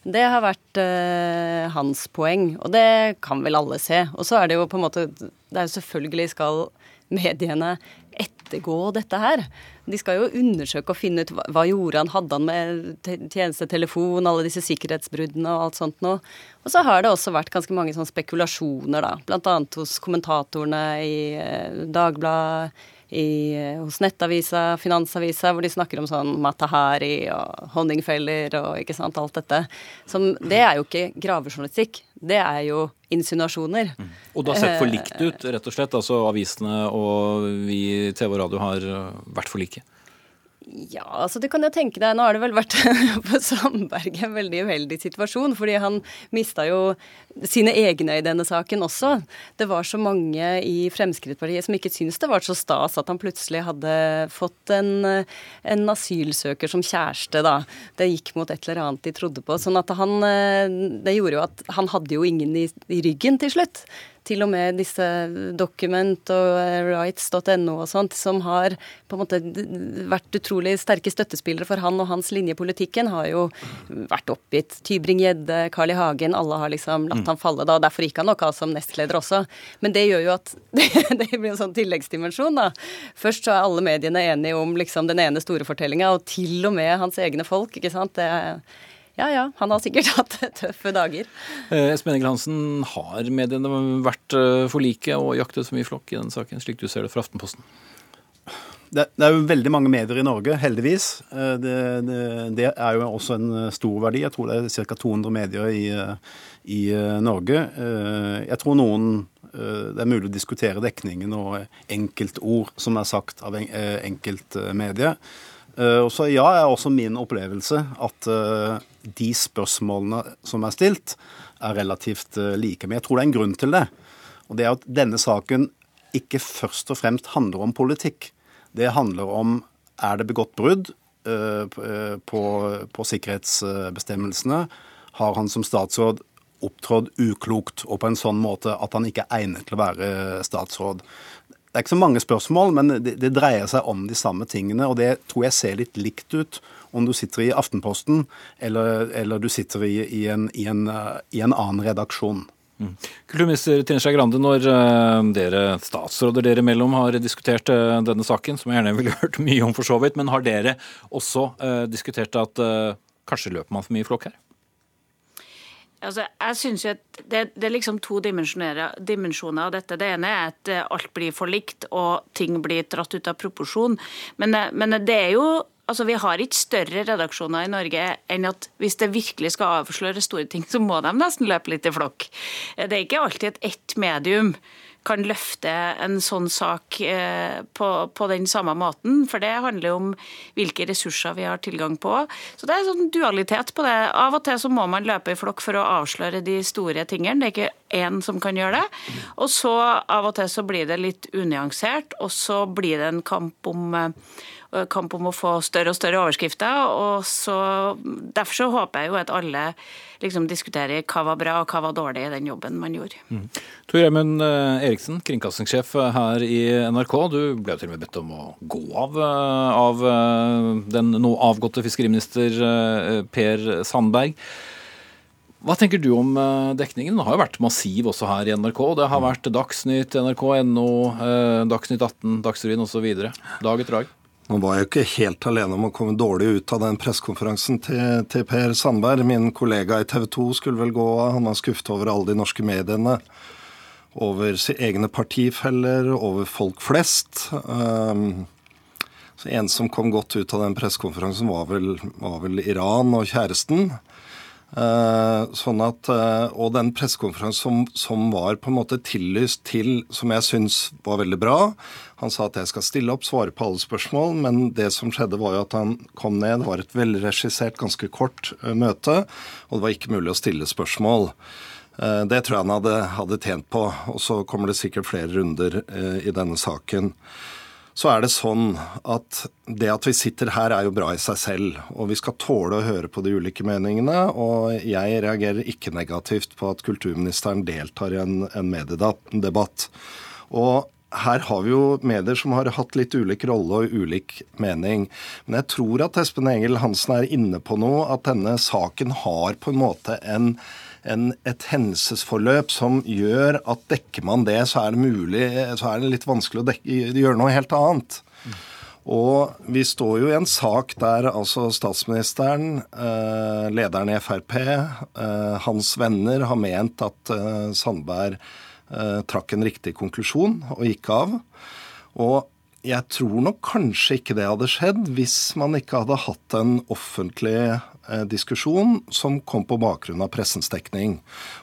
Det har vært eh, hans poeng, og det kan vel alle se. Og så er det jo på en måte Det er jo selvfølgelig skal mediene ettergå dette her. De skal jo undersøke og finne ut hva, hva gjorde han, hadde han med tjenestetelefon, alle disse sikkerhetsbruddene og alt sånt noe. Og så har det også vært ganske mange sånne spekulasjoner, da. Blant annet hos kommentatorene i eh, Dagbladet, i, eh, hos Nettavisa, Finansavisa, hvor de snakker om sånn Matahari og honningfeller og ikke sant, alt dette. Som, det er jo ikke gravejournalistikk. Det er jo insinuasjoner. Mm. Og det har sett for likt ut, rett og slett? Altså avisene og vi i TV og radio har vært for like? Ja, altså det kan jeg tenke deg. Nå har det vel vært på Sandberg en veldig uheldig situasjon, fordi han mista jo sine egne i denne saken også. Det var så mange i Fremskrittspartiet som ikke syntes det var så stas at han plutselig hadde fått en, en asylsøker som kjæreste, da. Det gikk mot et eller annet de trodde på. Sånn at han Det gjorde jo at han hadde jo ingen i, i ryggen til slutt til og med disse Document og rights.no og sånt, som har på en måte vært utrolig sterke støttespillere for han og hans linjepolitikken, har jo vært oppgitt. Tybring-Gjedde, Carl I. Hagen, alle har liksom latt mm. han falle da. og Derfor gikk han nok av som nestleder også. Men det gjør jo at det, det blir en sånn tilleggsdimensjon, da. Først så er alle mediene enige om liksom den ene store fortellinga, og til og med hans egne folk, ikke sant. Det ja ja, han har sikkert hatt tøffe dager. Eh, Espen Egil Hansen, har mediene vært eh, for like og jaktet for mye flokk i den saken, slik du ser det fra Aftenposten? Det, det, er jo veldig mange medier i Norge, heldigvis. Eh, det, det, det, er jo også en stor verdi. Jeg tror det er ca. 200 medier i, i, Norge. Jeg tror noen Det er mulig å diskutere dekningen og enkeltord som er sagt av enkeltmedier. Og så ja, er også min opplevelse at de spørsmålene som er stilt, er relativt eh, like. Men jeg tror det er en grunn til det. Og det er at denne saken ikke først og fremst handler om politikk. Det handler om er det begått brudd uh, på, på, sikkerhetsbestemmelsene. Har han som statsråd opptrådt uklokt og på en sånn måte at han ikke er egnet til å være statsråd? Det er ikke så mange spørsmål, men det, det dreier seg om de samme tingene. Og det tror jeg ser litt likt ut om du sitter i Aftenposten eller, eller du sitter i, i, en, i, en, i, en, annen redaksjon. Mm. Kulturminister Trine Skei Grande, når uh, dere statsråder dere imellom har diskutert uh, denne saken, som jeg gjerne ville hørt mye om for så vidt, men har dere også uh, diskutert at kanskje løper man for mye i flokk her? Altså, jeg synes jo at det, det, er liksom to dimensjoner av dette. Det ene er at alt blir for likt og ting blir dratt ut av proporsjon. Men, men det er jo Altså, Vi har ikke større redaksjoner i Norge enn at hvis det virkelig skal avsløre store ting, så må de nesten løpe litt i flokk. Det er ikke alltid at ett medium kan løfte en sånn sak eh, på, på, den samme måten. For det handler om hvilke ressurser vi har tilgang på. Så det er sånn dualitet på det. Av og til så må man løpe i flokk for å avsløre de store tingene. Det er ikke én som kan gjøre det. Og så av og til så blir det litt unyansert, og så blir det en kamp om eh, kamp om å få større og større overskrifter. og så, Derfor så håper jeg jo at alle liksom diskuterer hva var bra og hva var dårlig i den jobben man gjorde. Mm. Tor Gjermund eh, Eriksen, kringkastingssjef her i NRK. Du ble til og med bedt om å gå av eh, av eh, den nå avgåtte fiskeriminister Per Sandberg. Hva tenker du om dekningen? Den har jo vært massiv også her i NRK. Det har vært Dagsnytt, NRK.no, Dagsnytt 18, Dagsrevyen osv. Dag etter dag. Nå var jeg ikke helt alene om å komme dårlig ut av den pressekonferansen til, til, Per Sandberg. Min kollega i TV 2 skulle vel gå av. Han var skuffet over alle de norske mediene. Over sine egne partifeller, over folk flest. Um, så En som kom godt ut av den pressekonferansen, var, var, vel Iran og kjæresten. Uh, sånn at, uh, og den pressekonferansen som, som, var på en måte tillyst til, som jeg syns var veldig bra. Han sa at jeg skal stille opp, svare på alle spørsmål, men det som skjedde var jo at han kom ned. Det var et velregissert, ganske kort uh, møte, og det var ikke mulig å stille spørsmål. Det tror jeg han hadde, hadde, tjent på. Og så kommer det sikkert flere runder i denne saken så er det sånn at det at vi sitter her, er jo bra i seg selv. Og vi skal tåle å høre på de ulike meningene. Og jeg reagerer ikke negativt på at kulturministeren deltar i en, en mediedebatt. Og her har vi jo medier som har hatt litt ulik rolle og ulik mening. Men jeg tror at Espen Engel Hansen er inne på noe, at denne saken har på en måte en en, et hendelsesforløp som gjør at dekker man det, så er det mulig, så er det litt vanskelig å gjøre noe helt annet. Og vi står jo i en sak der altså statsministeren, eh, lederen i Frp, eh, hans venner har ment at eh, Sandberg trakk en riktig konklusjon og gikk av. Og jeg tror nok kanskje ikke det hadde skjedd hvis man ikke hadde hatt en offentlig Eh, diskusjon som kom på bakgrunn av pressens dekning.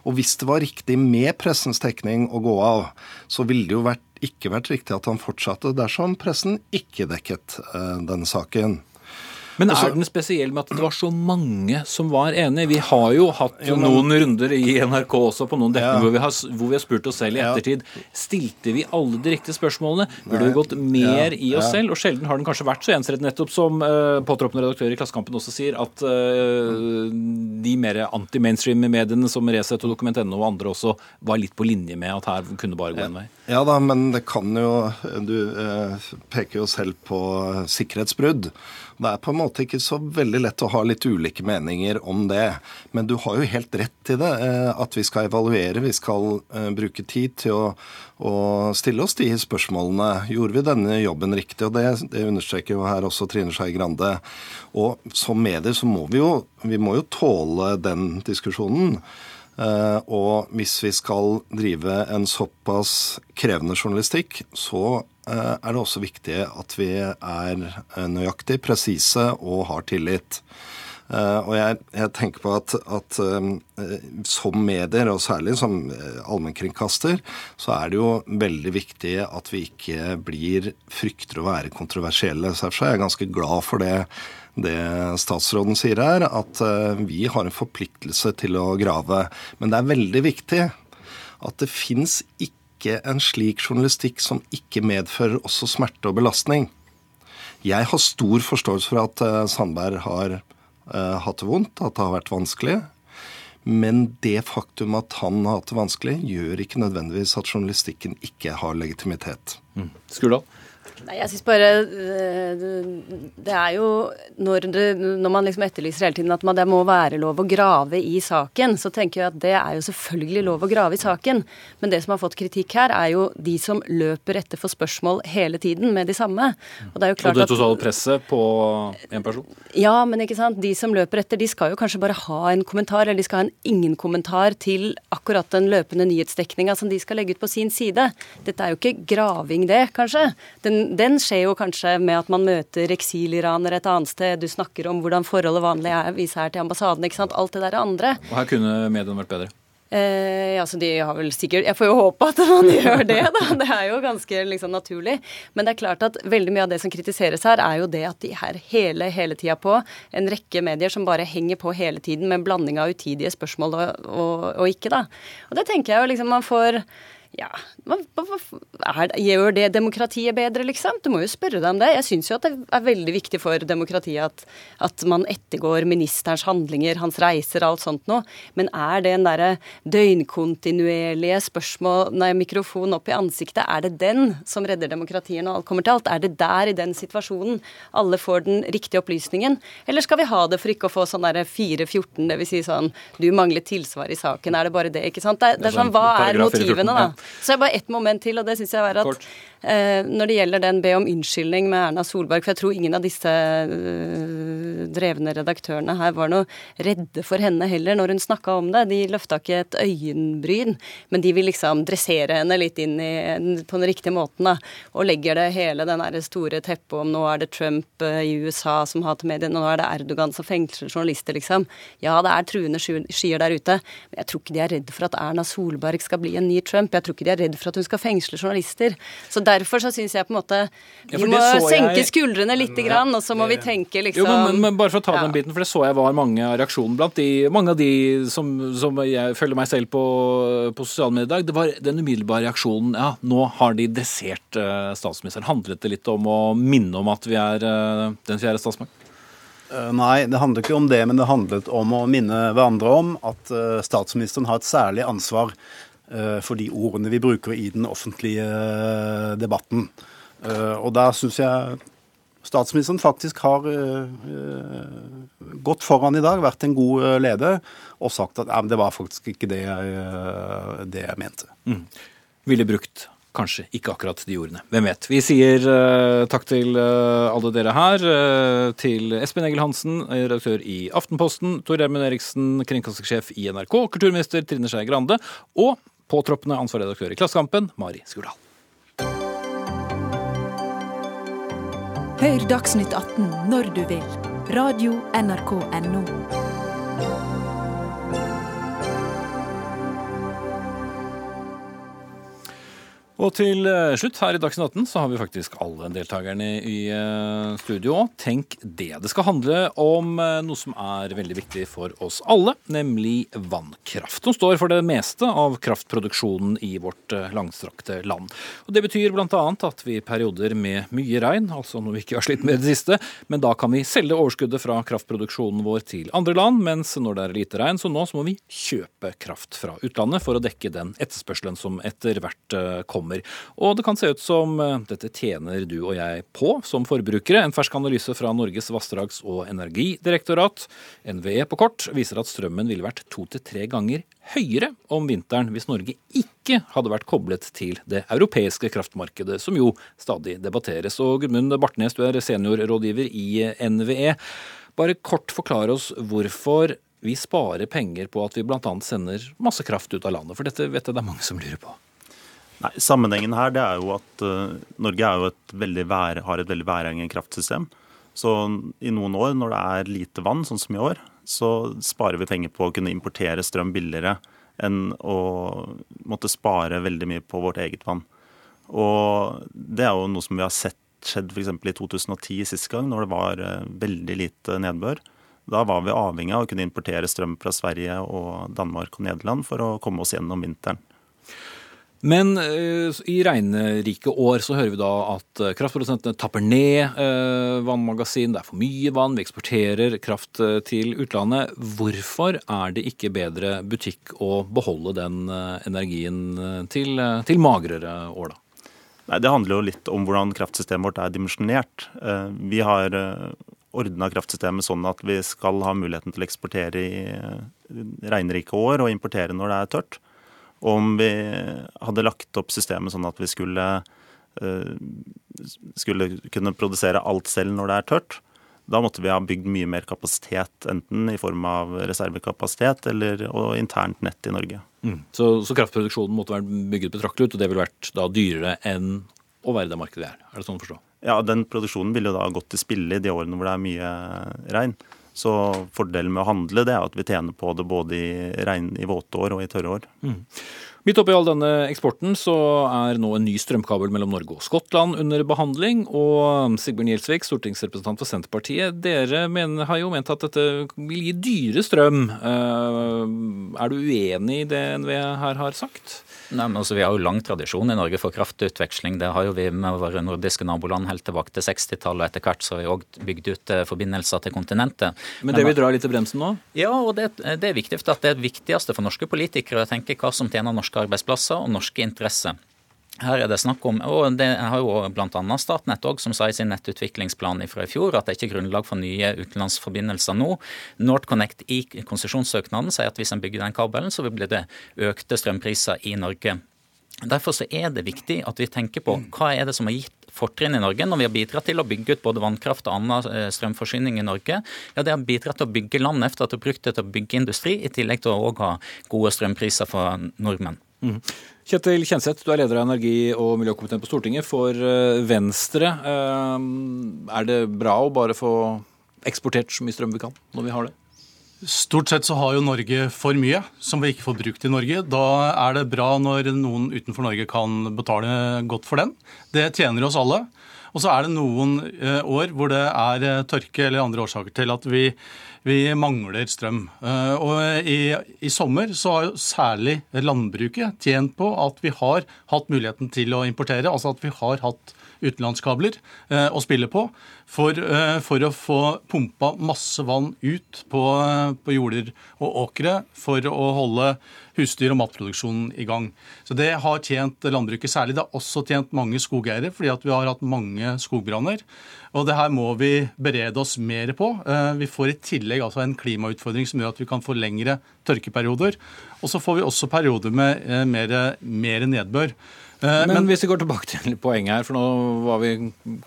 Og hvis det var riktig med pressens dekning å gå av, så ville det jo vært, ikke vært riktig at han fortsatte dersom pressen ikke dekket uh, denne saken. Men er den spesiell med at det var så mange som var enige? Vi har jo hatt jo, men, noen runder i NRK også på noen dekninger ja. hvor, vi har, hvor vi har spurt oss selv i ettertid. Stilte vi alle de riktige spørsmålene? Burde vi gått mer ja, i oss selv? Og sjelden har den kanskje vært så ensrettet, nettopp som uh, påtroppende redaktør i Klassekampen også sier, at uh, de mer anti-mainstream-mediene som Resett og Dokument.no og andre også var litt på linje med at her kunne bare gå en vei. Ja da, men det kan jo Du uh, peker jo selv på sikkerhetsbrudd. Det er på en måte ikke så veldig lett å ha litt ulike meninger om det. Men du har jo helt rett i det, eh, at vi skal evaluere. Vi skal eh, bruke tid til å, å stille oss de spørsmålene. Gjorde vi denne jobben riktig? Og det, det understreker jo her også Trine Skei Grande. Og som medier så må vi jo, vi må jo tåle den diskusjonen. Uh, og hvis vi skal drive en såpass krevende journalistikk, så Eh, er det også viktig at vi er eh, nøyaktig, presise og har tillit. Uh, og jeg, jeg, tenker på at, at som medier, og særlig som allmennkringkaster, så er det jo veldig viktig at vi ikke blir frykter å være kontroversielle. Derfor er jeg ganske glad for det, det statsråden sier her, at vi har en forpliktelse til å grave. Men det er veldig viktig at det fins ikke ikke en slik journalistikk som ikke medfører også smerte og belastning. Jeg har stor forståelse for at uh, Sandberg har uh, hatt det vondt, at det har vært vanskelig. Men det faktum at han har hatt det vanskelig, gjør ikke nødvendigvis at journalistikken ikke har legitimitet. Mm. Skurdal? Nei, jeg synes bare eh, Det er jo når, det, når man liksom etterlyser hele tiden at det må være lov å grave i saken, så tenker jeg at det er jo selvfølgelig lov å grave i saken. Men det som har fått kritikk her, er jo de som løper etter for spørsmål hele tiden med de samme. Og det er jo klart Og det totale presset på én person? Ja, men ikke sant. De som løper etter, de skal jo kanskje bare ha en kommentar, eller de skal ha en ingen-kommentar til akkurat den løpende nyhetsdekninga som de skal legge ut på sin side. Dette er jo ikke graving, det, kanskje. Den den skjer jo kanskje med at man møter eksiliranere et annet sted. Du snakker om hvordan forholdet vanlig er, viser her til ambassaden. ikke sant? Alt det der andre. Og her kunne mediene vært bedre? Eh, så de har vel sikkert Jeg får jo håpe at man gjør det, da. Det er jo ganske liksom, naturlig. Men det er klart at veldig mye av det som kritiseres her, er jo det at de er hele, hele tida på. En rekke medier som bare henger på hele tiden med en blanding av utidige spørsmål og, og, og ikke, da. Og det tenker jeg jo liksom man får ja, er, Gjør det demokratiet bedre, liksom? Du må jo spørre deg om det. Jeg syns jo at det er veldig viktig for demokratiet at, at, man ettergår ministerens handlinger, hans reiser, alt sånt noe. Men er det en derre døgnkontinuerlige spørsmål, nei, mikrofon opp i ansiktet, er det den som redder demokratiet når alt kommer til alt? Er det der, i den situasjonen, alle får den riktige opplysningen? Eller skal vi ha det for ikke å få sånn derre 414, dvs. Si sånn du mangler tilsvar i saken, er det bare det, ikke sant? Det, det er sånn, hva er motivene, da? Så er det bare ett moment til, og det syns jeg er at Eh, når det gjelder den be om unnskyldning med Erna Solberg, for jeg tror ingen av disse eh, drevne redaktørene her var noe redde for henne heller når hun snakka om det. De løfta ikke et øyenbryn, men de vil liksom dressere henne litt inn i, på den riktige måten, da. Og legger det hele den der store teppet om nå er det Trump eh, i USA som hater mediene, nå er det Erdogan som fengsler journalister, liksom. Ja, det er truende skyer der ute, men jeg tror ikke de er redd for at Erna Solberg skal bli en ny Trump. Jeg tror ikke de er redd for at hun skal fengsle journalister. Så derfor så syns jeg på en måte vi ja, må senke jeg... skuldrene litt, grann, og så må vi tenke liksom jo, men, men, bare for å ta ja. den biten, for det så jeg var mange reaksjoner blant de, mange av de som, som jeg følger meg selv på, på sosiale medier i dag. Det var den umiddelbare reaksjonen ja, nå har de dessert uh, statsministeren. Handlet det litt om å minne om at vi er uh, den fjerde statsmakt? Uh, nei, det handlet ikke om det, men det handlet om å minne hverandre om at statsministeren har et særlig ansvar Eh, for de ordene vi bruker i den offentlige eh, debatten. Eh, og der syns jeg statsministeren faktisk har gått foran i dag, vært en god leder, og sagt at det var faktisk ikke det jeg, det jeg mente. Mm. Ville brukt kanskje ikke akkurat de ordene. Hvem vet. Vi sier takk til alle dere her. Til Espen Egil Hansen, redaktør i Aftenposten. Tor Gjermund Eriksen, kringkastingssjef i NRK. Kulturminister Trine Skei Grande. Og Påtroppende ansvarredaktør i Klassekampen, Mari Skurdal. Hør Dagsnytt 18 når du vil. Radio NRK Radio.nrk.no. Og til eh, slutt her i Dagsnytt 18 så har vi faktisk alle deltakerne i eh, studio. Tenk det. Det skal handle om eh, noe som er veldig viktig for oss alle, nemlig vannkraft. Som står for det meste av kraftproduksjonen i vårt langstrakte land. Og Det betyr bl.a. at vi i perioder med mye regn, altså når vi ikke har slitt med det siste, men da kan vi selge overskuddet fra kraftproduksjonen vår til andre land, mens når det er lite regn, så nå så må vi kjøpe kraft fra utlandet for å dekke den etterspørselen som etter hvert kommer kommer. Og det kan se ut som eh, dette tjener du og jeg på som forbrukere. En fersk analyse fra Norges vassdrags- og energidirektorat, NVE på kort, viser at strømmen ville vært to til tre ganger høyere om vinteren hvis Norge ikke hadde vært koblet til det europeiske kraftmarkedet, som jo stadig debatteres. Og Gudmund Bartnes, du er seniorrådgiver i NVE. Bare kort forklare oss hvorfor vi sparer penger på at vi bl.a. sender masse kraft ut av landet, for dette vet jeg det er mange som lurer på. Nei, Sammenhengen her det er jo at uh, Norge et vær, har et veldig væravhengig kraftsystem. Så i noen år når det er lite vann, sånn som i år, så sparer vi penger på å kunne importere strøm billigere enn å måtte spare veldig mye på vårt eget vann. Og det er jo noe som vi har sett skjedd f.eks. i 2010 sist gang, når det var uh, veldig lite nedbør. Da var vi avhengig av å kunne importere strøm fra Sverige og Danmark og Nederland for å komme oss gjennom vinteren. Men uh, i regnrike år så hører vi da at uh, kraftprodusentene tapper ned uh, vannmagasin, det er for mye vann, vi eksporterer kraft til utlandet. Hvorfor er det ikke bedre butikk å beholde den energien til, til, magrere år, da? Nei, Det handler jo litt om hvordan kraftsystemet vårt er dimensjonert. Vi har ordna kraftsystemet sånn at vi skal ha muligheten til å eksportere i regnrike år og importere når det er tørt om vi hadde lagt opp systemet sånn at vi skulle, eh, skulle kunne produsere alt selv når det er tørt. Da måtte vi ha bygd mye mer kapasitet, enten i form av reservekapasitet eller internt nett i Norge. Mm. Så, så, kraftproduksjonen måtte vært bygget betraktelig ut, og det ville vært da dyrere enn å være det markedet vi er? Er det sånn å forstå? Ja, den produksjonen ville jo da gått til spille i de årene hvor det er mye regn. Så fordelen med å handle det er at vi tjener på det både i, regn, i våte år og i tørre år. Mm. Midt oppi all denne eksporten så er nå en ny strømkabel mellom Norge og Skottland under behandling. Og Sigbjørn Gjelsvik, stortingsrepresentant for Senterpartiet, dere mener, har jo ment at dette vil gi dyre strøm. Eh, er du uenig i det NVE her har sagt? Nei, men altså, Vi har jo lang tradisjon i Norge for kraftutveksling. Det har jo vi med våre nordiske naboland helt tilbake til 60-tallet. Etter hvert så har vi òg bygd ut eh, forbindelser til kontinentet. Men det vil dra litt i bremsen nå? Ja, og det, det er viktig at det er det viktigste for norske politikere å tenke hva som tjener norske arbeidsplasser og norske interesser. Her er det snakk om, og det har jo bl.a. Statnett også, som sa i sin nettutviklingsplan fra i fjor, at det ikke er grunnlag for nye utenlandsforbindelser nå. NorthConnect i konsesjonssøknaden sier at hvis en bygger den kabelen, så vil det økte strømpriser i Norge. Derfor så er det viktig at vi tenker på hva er det som har gitt fortrinn i Norge når vi har bidratt til å bygge ut både vannkraft og annen eh, strømforsyning i Norge. Ja, Det har bidratt til å bygge landet efter at det har brukt det til å bygge industri, i tillegg til å ha gode strømpriser for nordmenn. Mm. Kjetil Kjenseth, du er leder av energi- og miljøkomiteen på Stortinget for eh, Venstre. Eh, er det bra å bare få eksportert så mye strøm vi kan når vi har det? Stort sett så har jo Norge for mye som vi ikke får brukt i Norge. Da er det bra når noen utenfor Norge kan betale godt for den. Det tjener oss alle. Og så er det noen eh, år hvor det er tørke eller andre årsaker til at vi, vi mangler strøm. Eh, og i, i, sommer så har særlig landbruket tjent på at vi har hatt muligheten til å importere. Altså at vi har hatt utenlandskabler å spille på for, eh, for, å få pumpa masse vann ut på, eh, på, jorder og åkre for å holde husdyr- og matproduksjonen i gang. Så Det har tjent landbruket særlig. Det har også tjent mange skogeiere, fordi at vi har hatt mange skogbranner. Og det her må vi berede oss mer på. Eh, vi får i tillegg altså en klimautfordring som gjør at vi kan få lengre tørkeperioder. Og så får vi også perioder med mer, mer nedbør. Men, men, hvis vi går tilbake til poenget her, for nå var vi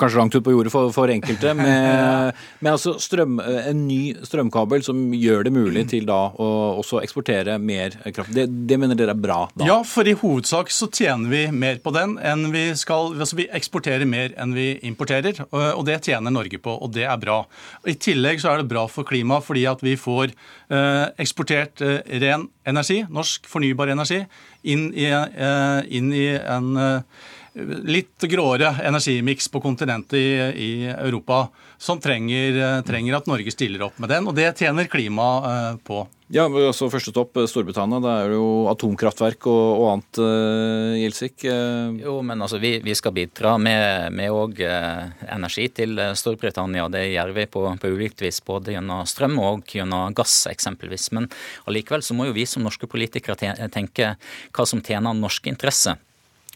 kanskje langt ut på jordet for, for enkelte, med, med altså strøm, en ny strømkabel som gjør det mulig til da å også eksportere mer kraft. Det, det, mener dere er bra? da? Ja, for i hovedsak så tjener vi mer på den enn vi skal Altså vi eksporterer mer enn vi importerer, og det tjener Norge på, og det er bra. I tillegg så er det bra for klimaet fordi at vi får eh, eksportert eh, ren energi, norsk fornybar energi inn i, eh, inn i en eh, litt gråere energimiks på kontinentet i, i Europa, som trenger, eh, trenger, at Norge stiller opp med den. Og det tjener klimaet på. Ja, altså Første stopp Storbritannia. Det er jo atomkraftverk og, og annet, uh, Gjelsik. Uh. Jo, men altså vi, vi skal bidra med, med også, uh, energi til Storbritannia. Det gjør vi på, på ulikt vis, både gjennom strøm og gjennom gass eksempelvis. Men allikevel så må jo vi som norske politikere tenke hva som tjener norske interesser.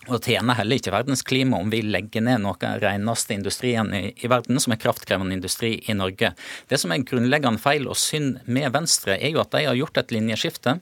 Og tjener heller ikke verdens klima om vi legger ned noe av den reneste industrien i, i, verden, som er kraftkrevende industri i Norge. Det som er grunnleggende feil og synd med Venstre, er jo at de har gjort et linjeskifte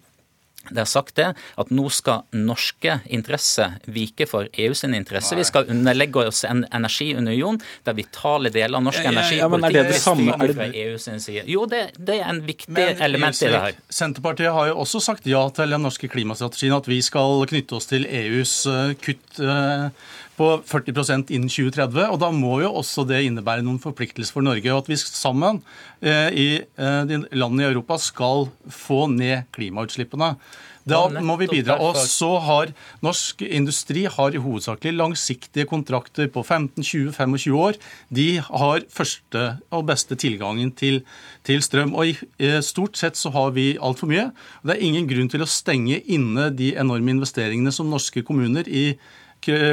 det har sagt det, at nå skal norske interesser vike for EUs interesser. Vi skal underlegge oss en energiunion der vitale deler av norsk energipolitikk ja, ja, er det det samme? Er det... fra EUs side. Jo, det, det, er en viktig men, element i det her. Senterpartiet har jo også sagt ja til den norske klimastrategien, at vi skal knytte oss til EUs eh, kutt eh, på 40% innen 2030. og Da må jo også det innebære noen forpliktelser for Norge. og At vi sammen eh, i eh, landene i Europa skal få ned klimautslippene. Da må vi bidra. Og så har norsk industri har i hovedsakelig langsiktige kontrakter på 15-20-25 år. De har første og beste tilgangen til, til strøm. Og i, eh, stort sett så har vi altfor mye. Det er ingen grunn til å stenge inne de enorme investeringene som norske kommuner i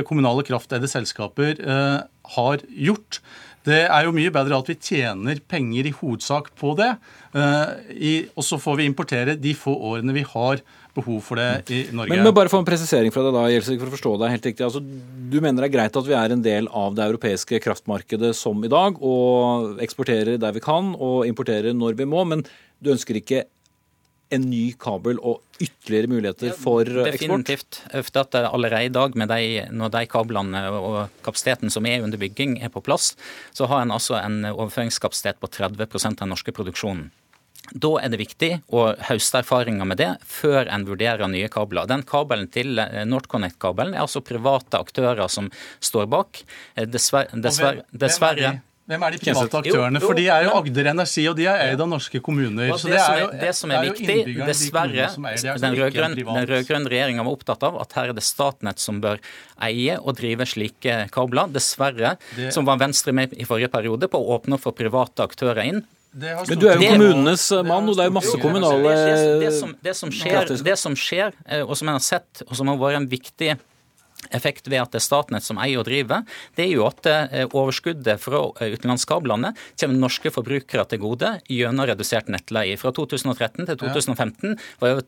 kommunale krafteide selskaper eh, har gjort. Det er jo mye bedre at vi tjener penger i hovedsak på det, eh, og så får vi importere de få årene vi har behov for det i Norge. Men, men bare få en presisering fra deg da, Gjelsvik, for å forstå deg helt riktig. Altså, du mener det er greit at vi er en del av det europeiske kraftmarkedet som i dag, og eksporterer der vi kan og importerer når vi må, men du ønsker ikke en ny kabel og ytterligere muligheter for eksport? Definitivt. At Allerede i dag, de, når de kablene og kapasiteten som er under bygging er på plass, så har en altså en overføringskapasitet på 30 av den norske produksjonen. Da er det viktig å høste erfaringer med det før en vurderer nye kabler. Den kabelen til eh, NorthConnect-kabelen er altså private aktører som står bak. Eh, dessverre, dessverre, dessverre hvem er de private aktørene? Jo, jo, For de er jo Agder Energi, og de er eid av norske kommuner. Så det, er jo, det som er, viktig, dessverre, den rød-grønne regjeringa var opptatt av at her er det Statnett som bør eie og drive slike kabler. Dessverre, det, som var Venstre med i forrige periode på å åpne for private aktører inn. Men du er jo kommunenes mann, og det er jo masse kommunale det, som, det, som skjer, det som skjer, og som en har sett, og som har vært en viktig effekt ved at det er Statnett som eier og driver, det er jo at eh, overskuddet fra eh, utenlandskablene kommer norske forbrukere til gode gjennom redusert nettleie. Fra 2013 til 2015 var det over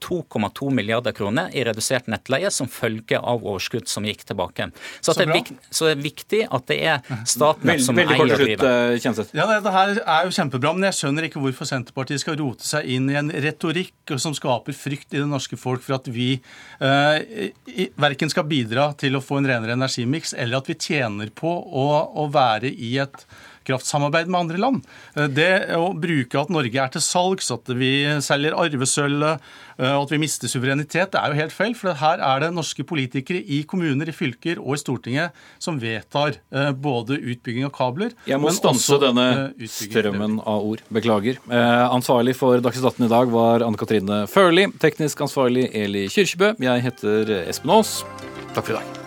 2,2 milliarder kroner i redusert nettleie som følge av overskudd som gikk tilbake. Så, det, er viktig, så det er viktig at det er Statnett som eier og driver. Kjenseth. ja, det, her er jo kjempebra, men jeg skjønner ikke hvorfor Senterpartiet skal rote seg inn i en retorikk som skaper frykt i det norske folk for at vi eh, verken skal bidra til å få en renere energimiks, eller at vi tjener på å, å være i et kraftsamarbeid med andre land. Eh, det å bruke at Norge er til salgs, at vi selger arvesølvet, eh, at vi mister suverenitet, det er jo helt feil. For her er det norske politikere i kommuner, i fylker og i Stortinget som vedtar eh, både utbygging av kabler Jeg må stanse denne strømmen av ord. Beklager. Ansvarlig for Dagsnytt 18 i dag var Anne Katrine Førli. Teknisk ansvarlig Eli Kyrkjebø. Jeg heter Espen Aas. Takk for i dag.